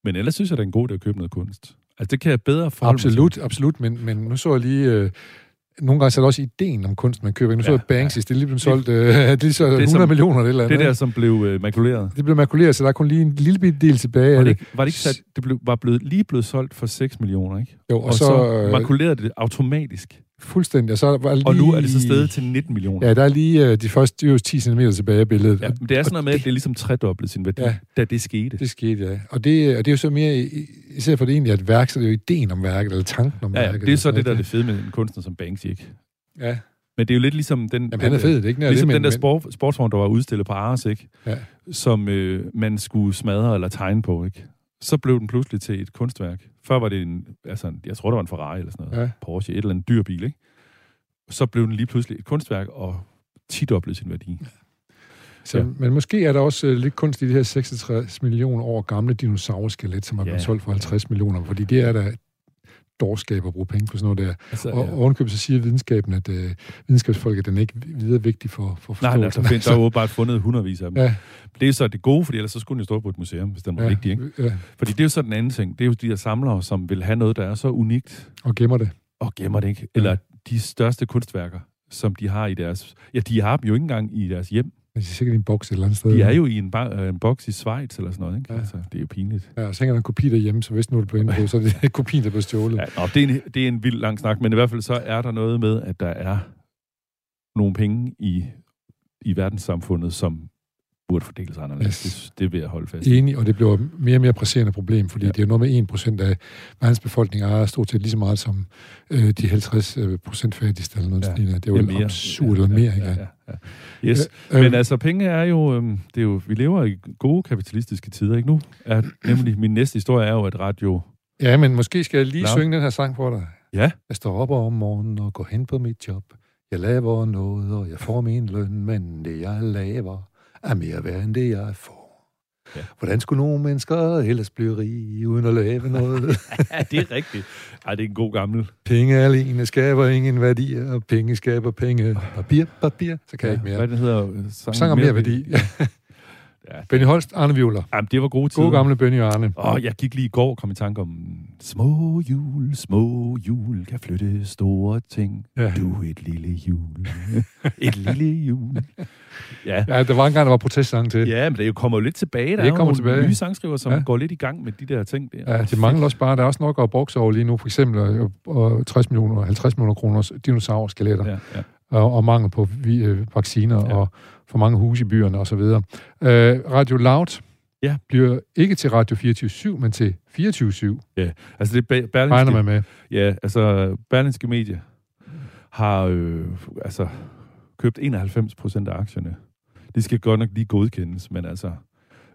Men ellers synes jeg, det er en god idé at købe noget kunst. Altså det kan jeg bedre forholde mig til. Absolut, absolut, men, men nu så jeg lige... Øh, nogle gange så er der også ideen om kunst, man køber. Nu så Ja, Banksy, det er lige blevet solgt øh, det er så 100 som- millioner eller et eller andet. Det der, som blev øh, makuleret. det blev makuleret, så der er kun lige en lille bitte del tilbage Var det, det. ikke, var det ikke sat, det blev, var blevet, lige blevet solgt for 6 millioner, ikke? Jo, Og, og, så, så øh, makulerede det automatisk. Fuldstændig. Og, så var lige, Og nu er det så stedet til 19 millioner. Ja, der er lige øh, de første de 10 cm tilbage af billedet. Ja, men det er sådan og noget med, at det er ligesom tredoblet sin værdi, ja. Ja. da det skete. Det skete, ja. Og det, og det er jo så mere, i- især for det egentlig er et værk, så det er jo ideen om værket, eller tanken om Ja, ja, værket. det er så eller det, der er det fede med en kunstner som Banksy, ikke? Ja, Men det er jo lidt ligesom den... Jamen, den han er fed, det er ikke Ligesom det, den men, der sport, sportsvogn, der var udstillet på Ares, ikke? Ja. Som øh, man skulle smadre eller tegne på, ikke? Så blev den pludselig til et kunstværk. Før var det en, altså, en- jeg tror, det var en Ferrari eller sådan noget. Ja. Porsche, et eller andet dyr bil, ikke? Så blev den lige pludselig et kunstværk og tidoblede sin værdi. Så, Ja. Men måske er der også øh, lidt kunst i de her 66 millioner år gamle dinosaurskelet, som er blevet Ja. solgt for 50 millioner, fordi det er der dårskab at bruge penge på sådan noget der. Altså, Og ja. ovenkøbet så siger videnskaben, at øh, videnskabsfolk, at den er ikke videre vigtig for, for Nej, nej, forståelsen. der, findes, der er åbenbart fundet hundredvis af dem. Ja, Det er så det gode, fordi ellers så skulle den jo stå på et museum, hvis den var ja, vigtig, ikke? ja, Fordi det er jo så den anden ting. Det er jo de der samlere, som vil have noget, der er så unikt, og gemmer det. og gemmer det ikke. Eller de største kunstværker, som de har i deres... Ja, de har dem jo ikke engang i deres hjem. Men de er sikkert i en boks et eller andet sted. De er jo i en, ba- øh, en boks i Schweiz eller sådan noget, ikke? Ja. Altså, det er jo pinligt. Ja, og så hænger der en kopi derhjemme, så hvis nu er det på indbrud, så er det kopien, der bliver stjålet. Ja, nå, det, er en, det er en vild lang snak, men i hvert fald så er der noget med, at der er nogle penge i, i verdenssamfundet, som burde fordeles anderledes. Yes. Det, det vil jeg holde fast i. Enig, og det bliver mere og mere presserende problem, fordi Ja. ja. det er jo noget med 1% af verdens befolkning ejer stort set lige så meget som øh, de 50 øh, procent fattigste eller noget. Ja. Ja. Det er jo Ja, ja, mere. absurd eller mere, ikke? Ja, ja, ja. Yes. Øh, Men altså, penge er jo, øhm, det er jo, vi lever i gode kapitalistiske tider, ikke nu? Er, nemlig, min næste historie er jo, at radio... ja, men måske skal jeg lige Nå. synge den her sang for dig. Ja, Jeg står op om morgenen og går hen på mit job. Jeg laver noget, og jeg får min løn, men det jeg laver er mere værd end det jeg får. Ja. Ja. Hvordan skulle nogle mennesker ellers blive rige uden at lave noget? ja det er rigtigt. Ej, det er en god gammel. penge alene skaber ingen værdier, og penge skaber penge. Papir, papir, så kan jeg ikke mere. Hvad den hedder? Sang, Sang mere værdi. Ja. Benny Holst, Arne Vivler. Jamen, det var gode tider. God gamle Benny og Arne. Åh, jeg gik lige i går kom i tanke om små hjul, små hjul kan flytte store ting. Ja. Du er et lille hjul. et lille hjul. Ja. Ja, der var engang, der var protestsang til. Ja, men det er jo- kommer jo lidt tilbage. Der Det er kommer tilbage. nye sangskriver, som Ja. går lidt i gang med de der ting. Der. Ja, det mangler også bare, der er også nok at brokse over lige nu, for eksempel og 60 millioner, 50 millioner kroner dinosaurskeletter, ja. Ja, og, og mangel på vi, øh, vacciner, ja. og for mange huse i byerne osv. Øh, Radio Loud Ja. bliver ikke til Radio 24-7, men til 24-7, Altså, det er Ba- regner Berlingske, man med. ja, altså, Berlingske Medie har øh, altså, købt 91 procent af aktierne. Det skal godt nok lige godkendes, men altså...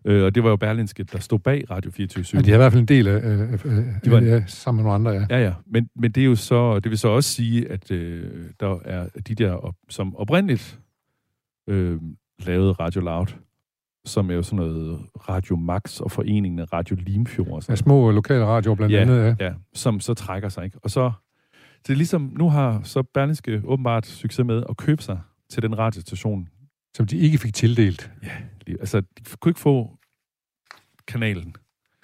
Øh, og det var jo Berlinske, der stod bag Radio 24 Ja, de har i hvert fald en del af, øh, øh, De var- ja, sammen med nogle andre, ja. Ja, ja. Men, men det er jo så, det vil så også sige, at øh, der er de der, op, som oprindeligt øh, lavede Radio Loud, som er jo sådan noget Radio Max og foreningen af Radio Limfjord. Ja, små lokale radioer blandt Ja. andet, ja. ja, som så trækker sig, ikke? Og så, det er ligesom, nu har så Berlingske åbenbart succes med at købe sig til den radiostation. Som de ikke fik tildelt. Altså, de kunne ikke få kanalen.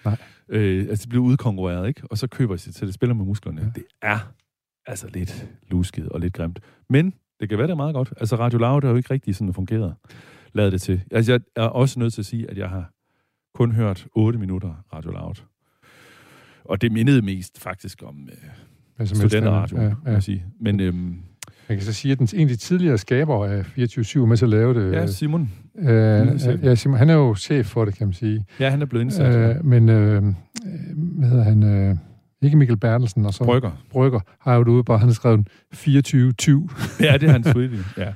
Nej. Øh, altså, det blev udkonkurreret, ikke? Og så køber de sig til det, spiller med musklerne. Ja. Ja. Det er altså lidt lusket og lidt grimt. Men det kan være, det er meget godt. Altså, Radio Loud har jo ikke rigtig sådan fungeret. Lad det til. Altså, jeg er også nødt til at sige, at jeg har kun hørt 8 minutter Radio Loud. Og det mindede mest faktisk om øh, studenterradio, ja, ja, ja. ja. sige. Men øhm, Jeg kan så sige, at den, de tidligere skaber af 24-7 er med til at lave det. ja, Simon, øh, chef. ja, Simon, han er jo chef for det, kan man sige. ja, han er blevet indsat. Øh, Øh, men, øh, øh, hvad hedder han? Øh, ikke Mikkel Bertelsen, og så Brygger. Brygger har jo det ude bare, han har skrevet 24-20. Ja, det er hans sweetie. Ja,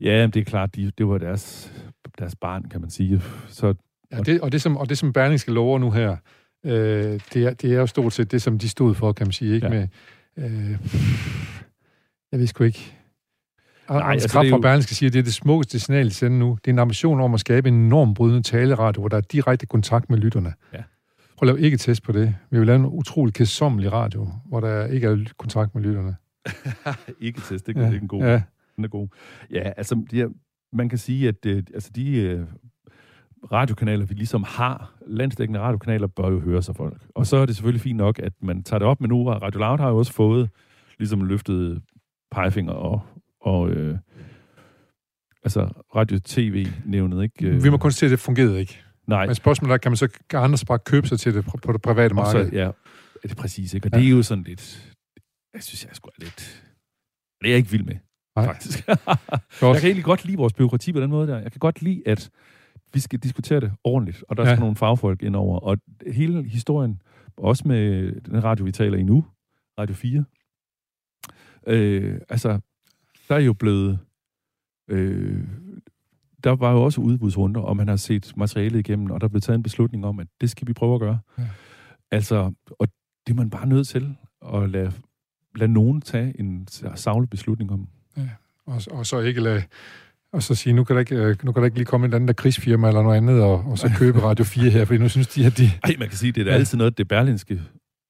ja det er klart, de, det var deres, deres barn, kan man sige. Så Ja, det, og, det, som, og det, som Berlingske lover nu her, øh, det, er, det er jo stort set det, som de stod for, kan man sige. Ikke Ja. med, øh, jeg ved sgu ikke. Anders altså, er fra jo- Berlingske siger, at det er det smukkeste signal, de sender nu. Det er en ambition om at skabe en enorm brydende taleradio, hvor der er direkte kontakt med lytterne. Ja. Prøv at lave ikke test på det. Vi vil lave en utrolig kedsommelig radio, hvor der ikke er kontakt med lytterne. ikke test, det, ja. det er en god. Ja. Den er god. Ja, altså, de er, man kan sige, at øh, altså, de øh, radiokanaler, vi ligesom har, landsdækkende radiokanaler, bør jo høre sig folk. Og så er det selvfølgelig fint nok, at man tager det op, men nu har Radio Loud har jo også fået ligesom løftet pegefinger og, og øh, altså radio-tv-nævnet, ikke? Vi må konstatere, at det fungerede ikke. Nej, Men spørgsmålet er, kan man så kan andre bare købe sig til det på det private og marked? så, ja, er det præcis, ikke? Og Ja. det er jo sådan lidt, jeg synes, jeg er sgu er lidt, det er jeg ikke vild med, Nej. faktisk. Jeg kan egentlig godt lide vores byråkrati på den måde der. Jeg kan godt lide, at vi skal diskutere det ordentligt, og der Ja. skal nogle fagfolk ind over. Og hele historien, også med den radio, vi taler i nu, Radio 4, øh, altså, der er jo blevet... Øh, der var jo også udbudsrunder, og man har set materialet igennem, og der blev taget en beslutning om, at det skal vi prøve at gøre. Ja. Altså, og det er man bare nødt til at lade, lade nogen tage en savlig beslutning om. Og, og så ikke lade, og så sige, nu kan, der ikke, øh, nu kan der ikke lige komme en anden der krigsfirma eller noget andet, og, og så købe Radio 4 her, fordi nu synes de, at de, Ej, man kan sige, det er Ja. altid noget, det berlinske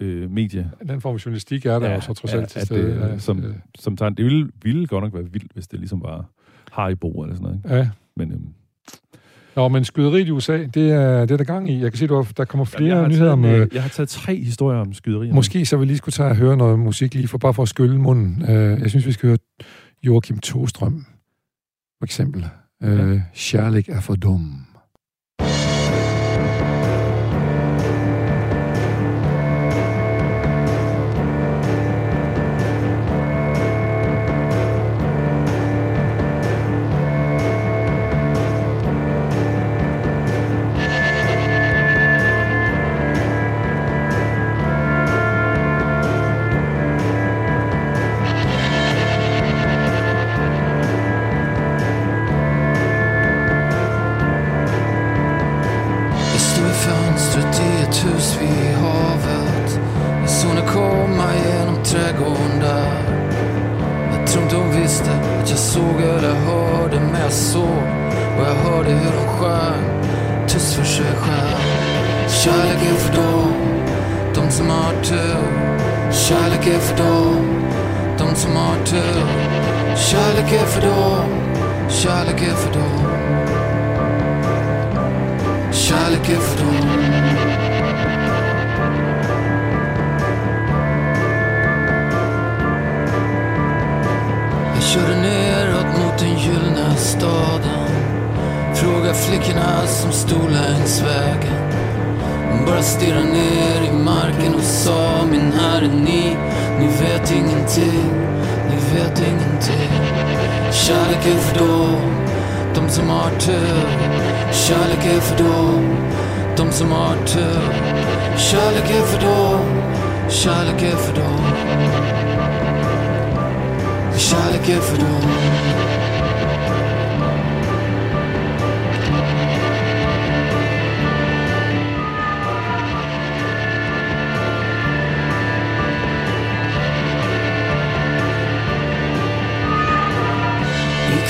øh, medie, den form for journalistik er der ja, jo så trods alt til stede. det, ja, som, øh, som tager, det ville, ville godt nok være vildt, hvis det ligesom var Haribo eller sådan noget. Ikke? ja. Men øhm, Nå, men skyderiet i USA, det er, det er der gang i. Jeg kan se, har, der kommer flere har nyheder om... Øh, øh, jeg har taget tre historier om skyderier. måske så vi lige skulle tage og høre noget musik lige for bare for at skylle munden. Øh, jeg synes, vi skal høre Joachim Tostrøm, for eksempel. Øh, Kærlig er for dum. Kärlek är för dem de som har tur Kärlek är för dem De som har tur Kärlek är för dem Kärlek är för dem Kärlek är för dem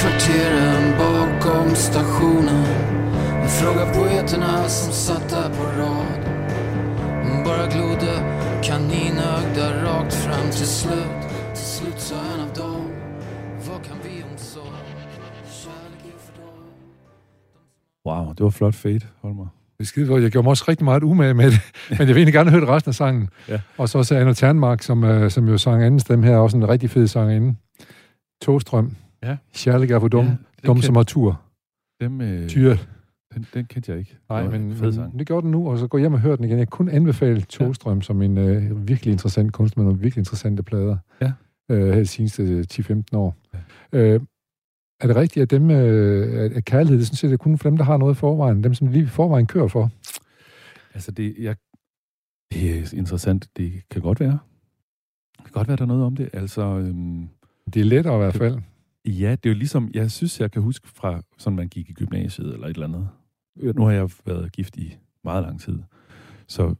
kvarteren bakom stationen Jag frågar poeterna som satt där på rad De bara glodde kaninögda rakt fram till slut Till slut sa en av dem Vad kan vi om så? Kärlek är för dem Wow, det var flot fade, Holmer. Det er skide godt. Jeg gjorde mig også rigtig meget umage med det, men jeg vil egentlig gerne høre resten af sangen. Ja. Og så også Anna Ternmark, som, øh, som jo sang anden stemme her, også en rigtig fed sang inde. Togstrøm. Ja. Kærlig er for dum. Ja, dum som har tur. Dem, øh, Tyre. den, den kendte jeg ikke. Nej, men, men det gjorde den nu, og så gå hjem og hør den igen. Jeg kan kun anbefale Togstrøm ja. som en øh, virkelig interessant kunstner med nogle virkelig interessante plader. Ja. Øh, her de seneste 10-15 år. Ja. Øh, er det rigtigt, at dem øh, at- kærlighed, det sådan set det er kun for dem, der har noget i forvejen, dem som lige i forvejen kører for? Altså, det, jeg, det er interessant. Det kan godt være. Det kan godt være, der er noget om det. Altså, øhm, Det er lettere i hvert fald. Ja, det er jo ligesom, jeg synes, jeg kan huske fra, sådan man gik i gymnasiet eller et eller andet. Nu har jeg været gift i meget lang tid. Så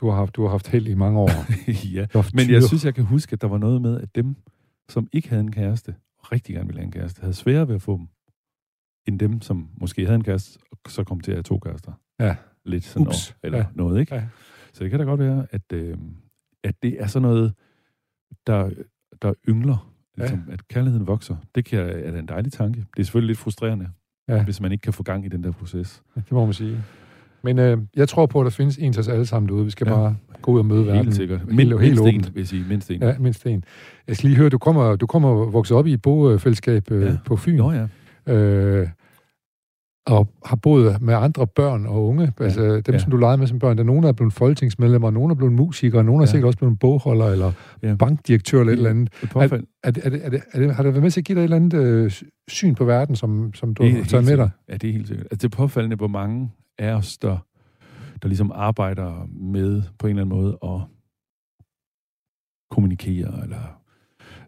Du har haft, du har haft held i mange år. ja, Men jeg synes, jeg kan huske, at der var noget med, at dem, som ikke havde en kæreste, rigtig gerne ville have en kæreste, havde sværere ved at få dem, end dem, som måske havde en kæreste, og så kom til at have to kærester. Ja. Lidt sådan Ups. Over, eller ja. noget, ikke? Ja. Så det kan da godt være, at, øh, at det er sådan noget, der, der yngler, ligesom, ja. at kærligheden vokser. Det kan, er da en dejlig tanke. Det er selvfølgelig lidt frustrerende, Ja. ja. hvis man ikke kan få gang i den der proces. Det må man sige. Men øh, jeg tror på, at der findes en til os alle sammen derude. Vi skal ja. Ja. bare gå ud og møde verden. Helt sikkert. Helt, Mind, helt, mindst en, åbent. vil jeg sige. Mindst en. Ja, mindst en. Jeg skal lige høre, du kommer, du kommer vokset op i et bofællesskab øh, ja. Ja. på Fyn. Nå ja. øh, og har boet med andre børn og unge, ja. altså dem, ja. Som du legede med som børn. Der er nogen, er blevet folketingsmedlemmer, nogen er blevet musikere, nogen er Ja. sikkert også blevet bogholder, eller ja. Bankdirektør eller et eller andet. Er er er det, er det, har det været med til at give dig et eller andet øh, syn på verden, som, som du er har taget med dig? Ja, det er helt sikkert. Altså, det er påfaldende, hvor mange af os, der, der ligesom arbejder med på en eller anden måde at kommunikere, eller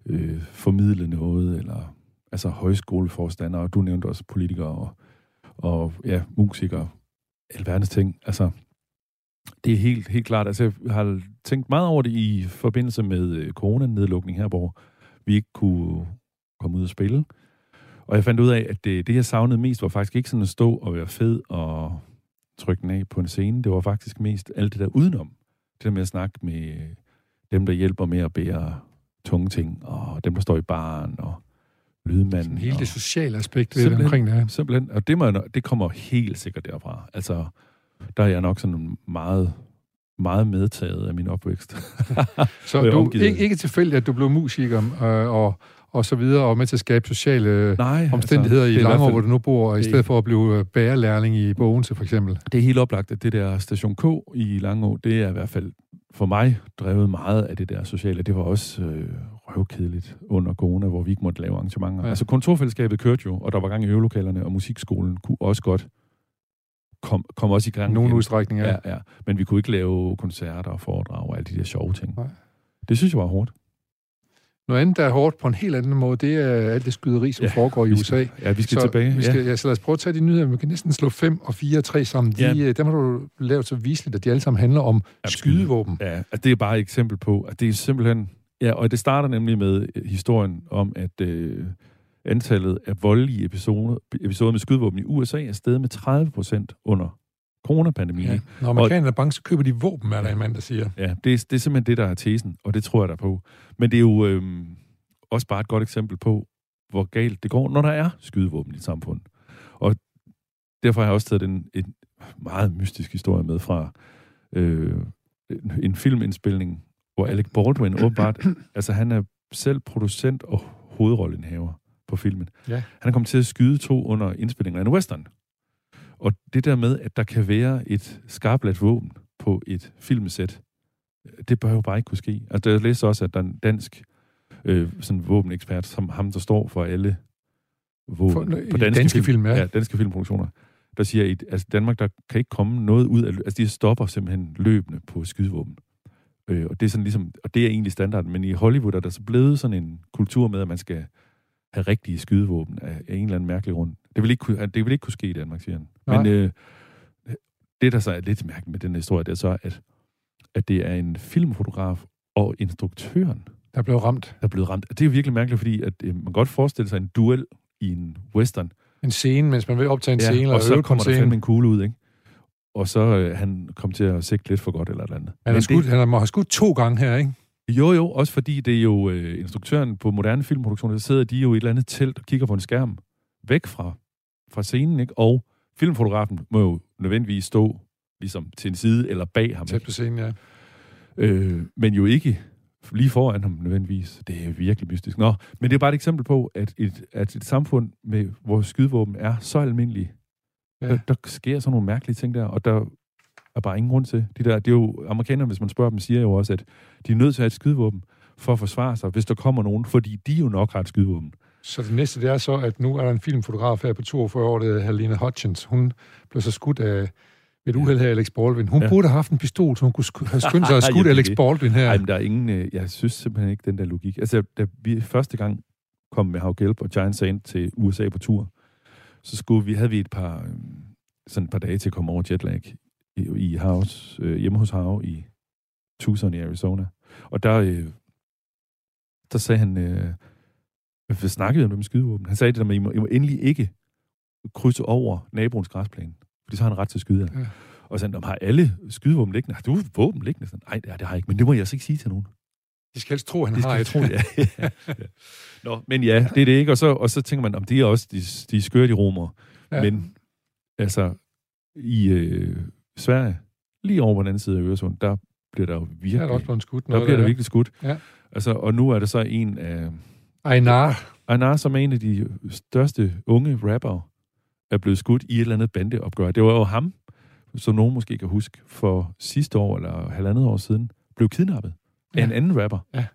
øh, formidle noget, eller altså højskoleforstandere, og du nævnte også politikere, og, og ja, musikere, alverdens ting. Altså, det er helt, helt klart. Altså, jeg har tænkt meget over det i forbindelse med øh, coronanedlukning her, hvor vi ikke kunne komme ud og spille. Og jeg fandt ud af, at det, det jeg savnede mest, var faktisk ikke sådan at stå og være fed og trykke den af på en scene. Det var faktisk mest alt det der udenom. Det der med at snakke med øh, dem, der hjælper med at bære tunge ting, og dem, der står i baren, og lydmanden. Sådan hele og, det sociale aspekt ved det omkring det her. Simpelthen. Og det, må, jeg det kommer helt sikkert derfra. Altså, der er jeg nok sådan meget, meget medtaget af min opvækst. Så er du, ikke, ikke tilfældigt, at du blev musiker øh, og, og så videre, og med til at skabe sociale Nej, omstændigheder altså, i det hvert Langå, fald- hvor du nu bor, i det- stedet for at blive øh, bærerlærling i Bogense, for eksempel. Det er helt oplagt, at det der Station K i Langå, det er i hvert fald for mig drevet meget af det der sociale. Det var også øh, røvkedeligt under corona, hvor vi ikke måtte lave arrangementer. Ja. Altså kontorfællesskabet kørte jo, og der var gang i øvelokalerne, og musikskolen kunne også godt komme kom også i gang. Nogle udstrækninger. Ja, ja. Men vi kunne ikke lave koncerter og foredrag og alle de der sjove ting. Nej. Det synes jeg var hårdt. Noget andet, der er hårdt på en helt anden måde, det er alt det skyderi, som ja, foregår i USA. skal- Ja, vi skal så tilbage. Vi skal, ja. ja. så lad os prøve at tage de nyheder. Vi kan næsten slå 5 og 4 og 3 sammen. De, Ja. ja. Dem har du lavet så viseligt, at de alle sammen handler om Ja, skydevåben. Ja, det er bare et eksempel på, at det er simpelthen... Ja, og det starter nemlig med øh, historien om, at øh, antallet af voldelige episoder, episoder med skydevåben i USA er steget med 30 procent under coronapandemien. Ja. Når amerikanerne er bange, så køber de våben, er der en mand, der siger. ja det, er, det er simpelthen det, der er tesen, og det tror jeg der på. Men det er jo øh, også bare et godt eksempel på, hvor galt det går, når der er skydevåben i et samfund. Og derfor har jeg også taget en, en meget mystisk historie med fra øh, en filmindspilning, hvor Alec Baldwin åbenbart, altså han er selv producent og hovedrollenhaver på filmen. Ja. Han er kommet til at skyde to under indspillingen af en western. Og det der med, at der kan være et skarpladt våben på et filmsæt, det bør jo bare ikke kunne ske. Altså, jeg læste også, at der er en dansk øh, sådan våbenekspert, som ham, der står for alle våben For- på danske, danske film, ja. ja. danske filmproduktioner, der siger, at altså Danmark, der kan ikke komme noget ud af... Altså, de stopper simpelthen løbende på skydevåben. Øh, og det er sådan ligesom... Og det er egentlig standarden, men i Hollywood er der så blevet sådan en kultur med, at man skal have rigtige skydevåben af, af en eller anden mærkelig grund. Det vil ikke kunne, det vil ikke kunne ske i Danmark, siger han. Nej. Men øh, det, der så er lidt mærkeligt med den historie, det er så, at, at det er en filmfotograf og instruktøren, Der blev ramt. der er blevet ramt. Det er jo virkelig mærkeligt, fordi at, øh, man kan godt forestille sig en duel i en western, En scene, mens man vil optage en scene, og eller så på en kommer der scene. fandme en kugle ud, ikke? Og så øh, han kom til at sigte lidt for godt eller et eller andet. Han Men skudt, han må have skudt to gange her, ikke? det, jo, jo, også fordi det er jo øh, instruktøren på moderne filmproduktioner, så sidder de jo i et eller andet telt og kigger på en skærm væk fra, fra scenen, ikke? Og filmfotografen må jo nødvendigvis stå ligesom til en side eller bag ham. Tæt på scenen, ja. Øh, men jo ikke lige foran ham nødvendigvis. Det er virkelig mystisk. Nå, men det er bare et eksempel på, at et, at et samfund, med, hvor skydevåben er så almindelige, Ja. der, der sker sådan nogle mærkelige ting der, og der er bare ingen grund til. De der, det er jo, amerikanerne, hvis man spørger dem, siger jo også, at de er nødt til at have et skydevåben for at forsvare sig, hvis der kommer nogen, fordi de jo nok har et skydevåben. Så det næste, det er så, at nu er der en filmfotograf her på 42 år, det er Helena Hutchins. Hun blev så skudt af et uheld her, Alex Baldwin. Hun ja. Burde have haft en pistol, så hun kunne sk- have skyndt sig at skudt Alex. Baldwin her. Nej, men der er ingen, øh, jeg synes simpelthen ikke, den der logik. Altså, da vi første gang kom med Hav Gelb og Giant Sand til USA på tur, så skulle vi, havde vi et par, øh, sådan et par dage til at komme over jetlag i, i House, øh, hjemme hos Hav i Tucson i Arizona. Og der, øh, der sagde han, øh, Vi snakkede om med skydevåben. Han sagde det der med, I må, I må endelig ikke krydse over naboens græsplæne, fordi så har han ret til at skyde jer. Ja. Og så sagde han, har alle skydevåben liggende? Har du våben liggende? Sådan, Nej, det, det har jeg ikke, men det må jeg altså ikke sige til nogen. De skal helst tro, han Det har et. tro, ja. ja. Nå, men ja, det er det ikke. Og så, og så tænker man, om det er også de, de skøre, de romer. Ja. Men altså, i øh, Sverige, lige over på den anden side af Øresund, der bliver der jo Der virkelig, er der også blevet skudt der noget. bliver der virkelig skudt. Ja. Altså, og nu er der så en af... Einar. Einar, som er en af de største unge rappere, er blevet skudt i et eller andet bandeopgør. Det var jo ham, som nogen måske kan huske, for sidste år eller halvandet år siden, blev kidnappet af Ja. en anden rapper. Ja.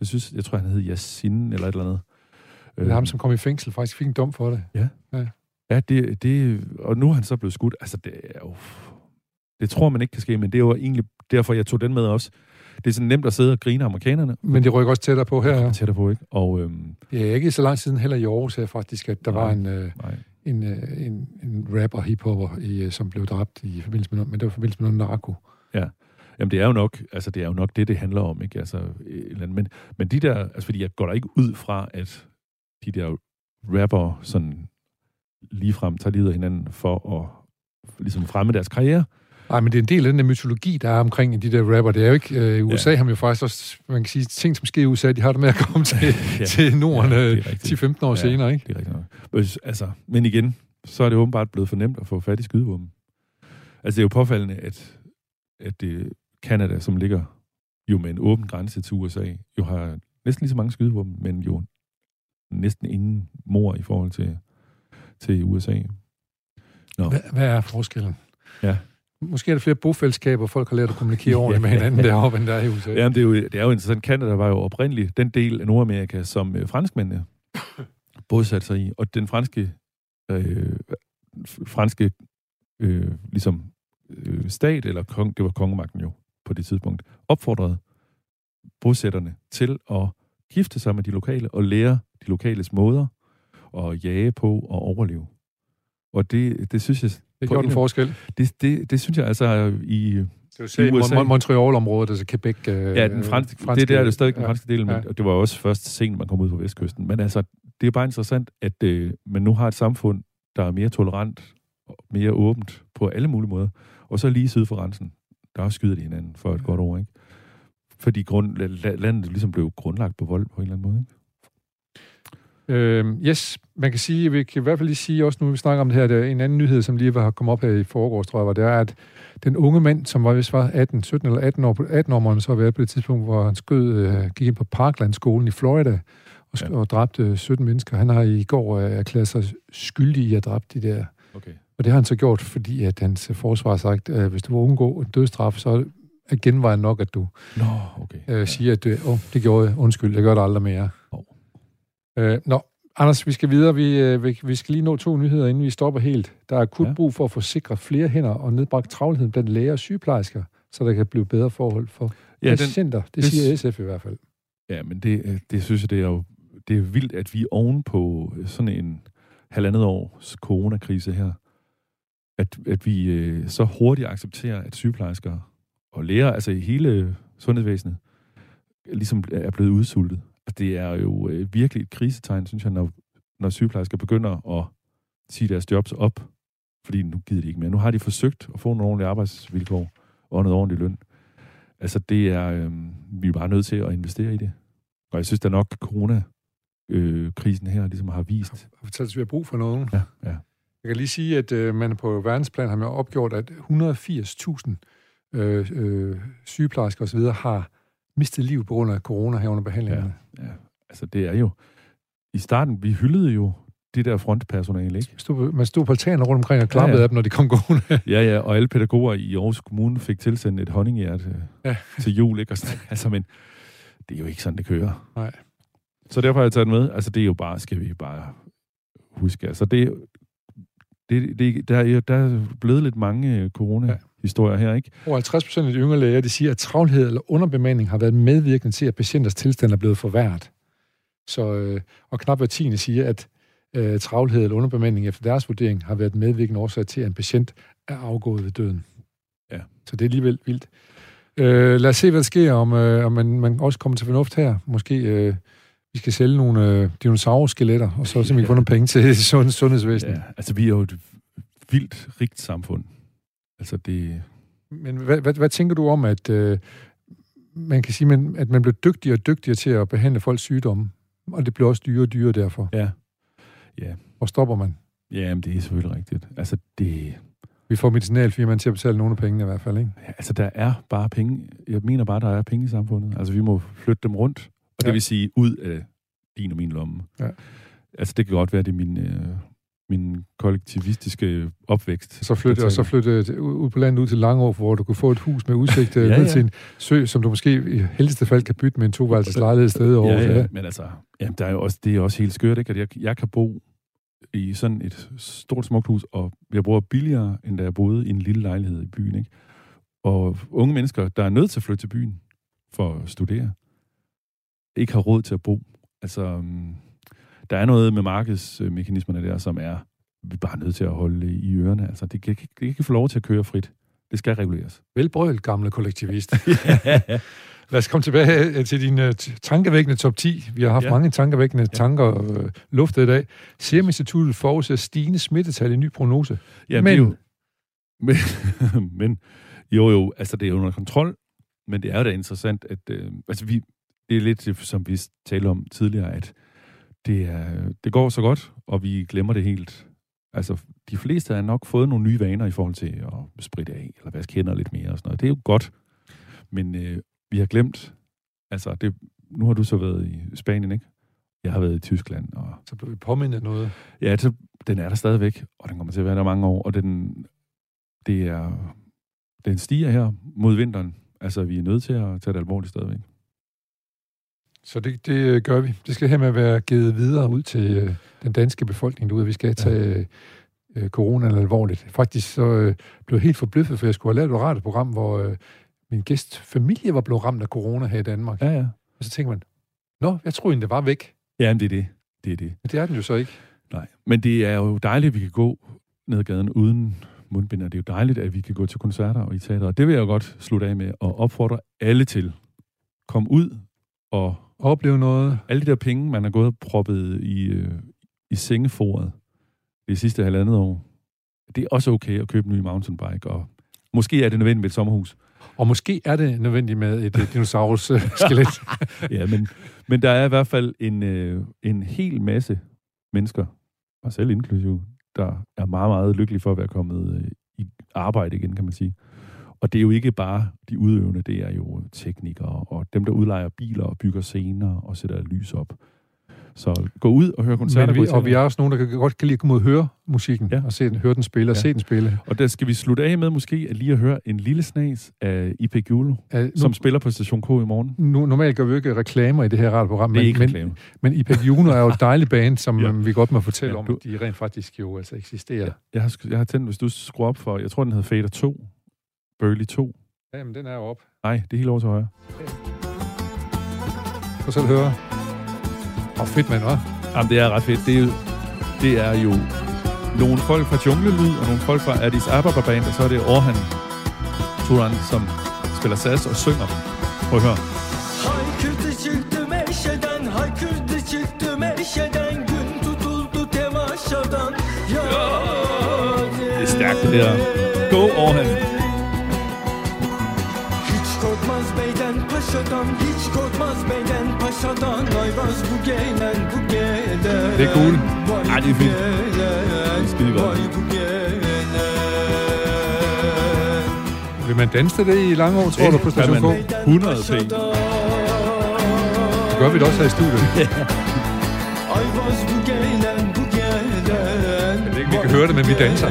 Jeg synes, jeg tror, han hed Yasin eller et eller andet. Det er ham, som kom i fængsel, faktisk fik en dom for det. Ja, det, det, og nu er han så blevet skudt. Altså, det er jo... Det tror man ikke kan ske, men det er jo egentlig derfor, jeg tog den med også. Det er sådan nemt at sidde og grine amerikanerne. Men det rykker også tættere på her. Ja. tættere på, ikke? Og, øhm, er ikke så lang siden heller i Aarhus her faktisk, at der Nej. var en, øh, en, øh, en, en rapper, hiphopper, i, øh, som blev dræbt i forbindelse med men det var i forbindelse med noget narko. Jamen, det er jo nok, altså, det er jo nok det, det handler om, ikke? Altså, eller andet. Men, men de der, altså, fordi jeg går der ikke ud fra, at de der rapper sådan ligefrem tager livet af hinanden for at ligesom fremme deres karriere. Nej, men det er en del af den der mytologi, der er omkring de der rapper. Det er jo ikke... Øh, I USA ja. har man jo faktisk også, man kan sige, ting, som sker i USA, de har det med at komme til, ja. til Norden Ja, ja, det er rigtigt. 10-15 år Ja. senere, ikke? Det er rigtigt nok. Hvis- Altså, men igen, så er det åbenbart blevet for nemt at få fat i skydevåben. Altså, det er jo påfaldende, at, at det Canada, som ligger jo med en åben grænse til USA, jo har næsten lige så mange skydevåben, men jo næsten ingen mor i forhold til, til USA. Nå. Hvad, hvad er forskellen? Ja. Måske er der flere bofællesskaber, folk har lært at kommunikere ordentligt med hinanden deroppe, end der er i USA. Jamen, det er, jo, det er jo interessant. Canada var jo oprindeligt den del af Nordamerika, som øh, franskmændene bosatte sig i. Og den franske, øh, franske øh, ligesom, øh, stat, eller kong, det var kongemagten jo på det tidspunkt, opfordrede bosætterne til at gifte sig med de lokale og lære de lokales måder og jage på og overleve. Og det, det synes jeg, Det gjorde en- forskel. det, det, det synes jeg altså i, Det USA. Mon- Montreal-området, altså Quebec. Øh, Ja, den franske, franske, det der er det stadig den ja. franske del, men Ja. ja. det var også først sent, man kom ud på vestkysten. Men altså, det er bare interessant, at øh, man nu har et samfund, der er mere tolerant og mere åbent på alle mulige måder. Og så lige syd for grænsen, der skyder de hinanden for et Ja. godt ord, ikke? Fordi grund, la- la- landet ligesom blev grundlagt på vold på en eller anden måde, ikke? Øh, yes, man kan sige, vi kan i hvert fald lige sige også nu, vi snakker om det her, der er en anden nyhed, som lige var kommet op her i forgårs, tror jeg, var, det er, at den unge mand, som var, hvis var 18, 17 eller 18 år, på 18 år, må han så været på det tidspunkt, hvor han skød, øh, gik ind på Parkland-skolen i Florida og, Ja. og dræbte 17 mennesker. Han har i går øh, erklæret sig skyldig i at dræbe de der. Okay. Og det har han så gjort, fordi at hans øh, forsvar har sagt, at hvis du vil undgå en dødstraf, så er genvejen nok, at du Nå, okay. øh, siger, at øh, oh, det gjorde jeg, undskyld, jeg gør det aldrig mere. Hov. Øh, nå, Anders, vi skal videre. Vi, øh, vi, vi skal lige nå to nyheder, inden vi stopper helt. Der er akut ja. Brug for at få sikret flere hænder og nedbragt travlheden blandt læger og sygeplejersker, så der kan blive bedre forhold for ja, den, patienter. Det, det det- siger SF i hvert fald. Ja, men det, øh, det synes jeg, det er jo det er vildt, at vi er oven på sådan en halvandet års coronakrise her, at, at vi øh, så hurtigt accepterer, at sygeplejersker og læger, altså i hele sundhedsvæsenet, ligesom er blevet udsultet. Altså, det er jo øh, virkelig et krisetegn, synes jeg, når, når sygeplejersker begynder at sige deres jobs op, fordi nu gider de ikke mere. Nu har de forsøgt at få nogle ordentlige arbejdsvilkår og noget ordentlig løn. Altså, det er, øh, vi er bare nødt til at investere i det. Og jeg synes da nok, corona øh, krisen her ligesom har vist. Og fortælle, at vi har brug for nogen. Ja, ja. Jeg kan lige sige, at øh, man på verdensplan har man opgjort, at 180.000 øh, øh, sygeplejersker osv. har mistet liv på grund af corona her under behandlingerne. ja. Altså, det er jo... I starten, vi hyldede jo det der frontpersonale, ikke? Stod, man stod på altaner rundt omkring og klappede ja, Ja, ja. ja. af dem, når de kom gående. Ja, ja, og alle pædagoger i Aarhus Kommune fik tilsendt et honninghjerte Ja. ja. til jul, ikke? Og sådan, altså, men det er jo ikke sådan, det kører. Nej. Så derfor har jeg taget med. Altså, det er jo bare, skal vi bare huske. Altså, det, det, det der, er, der er blevet lidt mange øh, corona-historier her, ikke? Over 50 procent af de yngre læger, de siger, at travlhed eller underbemanding har været medvirkende til, at patienters tilstand er blevet forværret. Så, øh, og knap hver tiende siger, at øh, travlhed eller underbemanding efter deres vurdering har været medvirkende årsag til, at en patient er afgået ved døden. Ja. Så det er alligevel vildt. Øh, lad os se, hvad der sker, om, øh, om man, man også kommer til fornuft her. Måske øh, vi skal sælge nogle øh, dinosaurskeletter, og så simpelthen få nogle penge til sund, sundhedsvæsenet. Ja, altså, vi er jo et vildt rigt samfund. Altså, det... Men hvad, hvad, hvad tænker du om, at øh, man kan sige, man, at man bliver dygtigere og dygtigere til at behandle folks sygdomme, og det bliver også dyrere og dyrere derfor? Ja. Ja. Hvor stopper man? Ja, men det er selvfølgelig rigtigt. Altså, det... Vi får medicinalfirmaen til at betale nogle af pengene i hvert fald, ikke? Ja, altså, der er bare penge. Jeg mener bare, der er penge i samfundet. Altså, vi må flytte dem rundt. Og det Ja. vil sige, ud af din og min lomme. Ja. Altså, det kan godt være, det er min, øh, min kollektivistiske opvækst. Så flytte, der og så flytte ud på landet ud til Langå, hvor du kunne få et hus med udsigt ja, Ja, ned ja. til en sø, som du måske i heldigste fald kan bytte med en toværelses lejlighed sted over. Ja, ja, men altså, jamen, der er jo også, det er også helt skørt, ikke? At jeg, jeg kan bo i sådan et stort smukt hus, og jeg bor billigere, end da jeg boede i en lille lejlighed i byen, ikke? Og unge mennesker, der er nødt til at flytte til byen for at studere, ikke har råd til at bo. Altså, um, der er noget med markedsmekanismerne der, som er, vi er bare nødt til at holde i ørerne. Altså, det kan, ikke- det kan ikke få lov til at køre frit. Det skal reguleres. Velbrølt, gamle kollektivist. Lad os komme tilbage øh, til din uh, tankevækkende top 10. Vi har haft ja. Ja. mange tankevækkende ja. tanker uh, luftet i dag. Serum Instituttet forudser stigende smittetal i ny prognose. Ja, Men- men, jo, men, men jo, jo, altså det er under kontrol, men det er jo da interessant, at øh, altså vi, det er lidt som vi talte om tidligere, at det, er, det går så godt, og vi glemmer det helt. Altså, de fleste har nok fået nogle nye vaner i forhold til at spritte af, eller vaske hænder lidt mere og sådan noget. Det er jo godt, men øh, vi har glemt, altså det, nu har du så været i Spanien, ikke? Jeg har været i Tyskland, og Så blev vi påmindet noget. Ja, så, den er der stadigvæk, og den kommer til at være der mange år, og den, det er, den stiger her mod vinteren. Altså, vi er nødt til at tage det alvorligt stadigvæk. Så det, det øh, gør vi. Det skal her med være givet videre ud til øh, den danske befolkning derude. Vi skal tage øh, corona alvorligt. Faktisk så øh, blev jeg helt forbløffet, for jeg skulle have lavet et radioprogram, hvor øh, min gæst familie var blevet ramt af corona her i Danmark. Ja, ja. Og så tænker man, nå, jeg troede egentlig, det var væk. Ja, men det er det. Det er det. Men det er den jo så ikke. Nej. Men det er jo dejligt, at vi kan gå ned ad gaden uden mundbind, og det er jo dejligt, at vi kan gå til koncerter og i teater. Og det vil jeg jo godt slutte af med at opfordre alle til. Kom ud og Opleve noget. alle de der penge, man har gået og proppet i, øh, i sengeforet det sidste halvandet år, det er også okay at købe en ny mountainbike, og måske er det nødvendigt med et sommerhus. Og måske er det nødvendigt med et øh, dinosaurus-skelet. Ja, men, men der er i hvert fald en, øh, en hel masse mennesker, og selv inklusive, der er meget, meget lykkelige for at være kommet øh, i arbejde igen, kan man sige. Og det er jo ikke bare de udøvende, det er jo teknikere og dem, der udlejer biler og bygger scener og sætter lys op. Så gå ud og hør koncerter. Men vi, og vi er også nogen, der kan godt kan lide at komme ud og høre musikken, ja. Og se den, høre den spille, og Ja. se den spille. Og der skal vi slutte af med måske at lige at høre en lille snas af IP Gulo, Uh, nu, som spiller på Station K i morgen. nu, normalt gør vi jo ikke reklamer i det her radioprogram, Det er men, ikke men, reklame. men IPEC Juno er jo et dejligt band, som Ja. vi godt må fortælle Ja, om, du- at de rent faktisk jo altså eksisterer. Ja. Jeg har, jeg har tændt, hvis du skruer op for, jeg tror, den hedder Fader 2. Burley 2. Jamen, den er jo op. Nej, det er helt over til højre. Prøv selv at høre. Og fedt, mand, hva'? Jamen, det er ret fedt. Det er, jo, det er jo nogle folk fra Junglelyd, og nogle folk fra Addis Ababa Band, og så er det Orhan Turan, som spiller sas og synger. Prøv at høre. Haykırdı çıktım eşeden Haykırdı çıktım eşeden Gün tutuldu temaşadan Ya Det er stærkt, det der. Go, Orhan. Det er cool. Ej, det er bu fedt. gelen, Det er bu gelen Vil man danse til det i Langå, tror du, på Station K? man. Beyden 100 p. paşadan, Det gør vi det også her i studiet. Ayvaz bu gelen bu gelen Jeg ved ikke, vi kan høre det, men vi danser.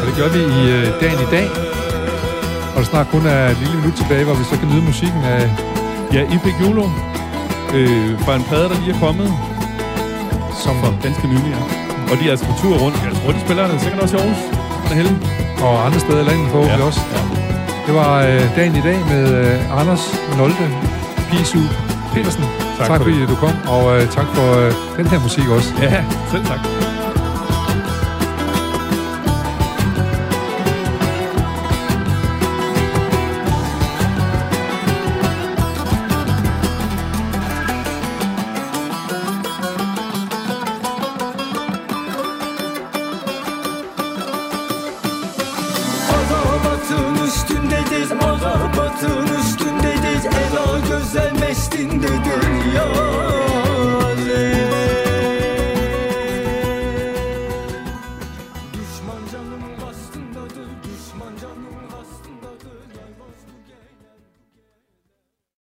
Og det gør vi i øh, dagen i dag. Og snart kun er et lille minut tilbage, hvor vi så kan nyde musikken af... Ja, IP Gulo. Øh, fra en plade, der lige er kommet. Som, For ganske nylig, ja. Og de er altså på tur rundt. Jeg tror, de spiller det sikkert også i Aarhus. Er heldig. og andre steder i landet forhåbentlig Ja. også. Det var øh, dagen i dag med øh, Anders Nolte Pisu Petersen. Tak tak for fordi du kom, og øh, tak for øh, den her musik også. Ja, selv tak.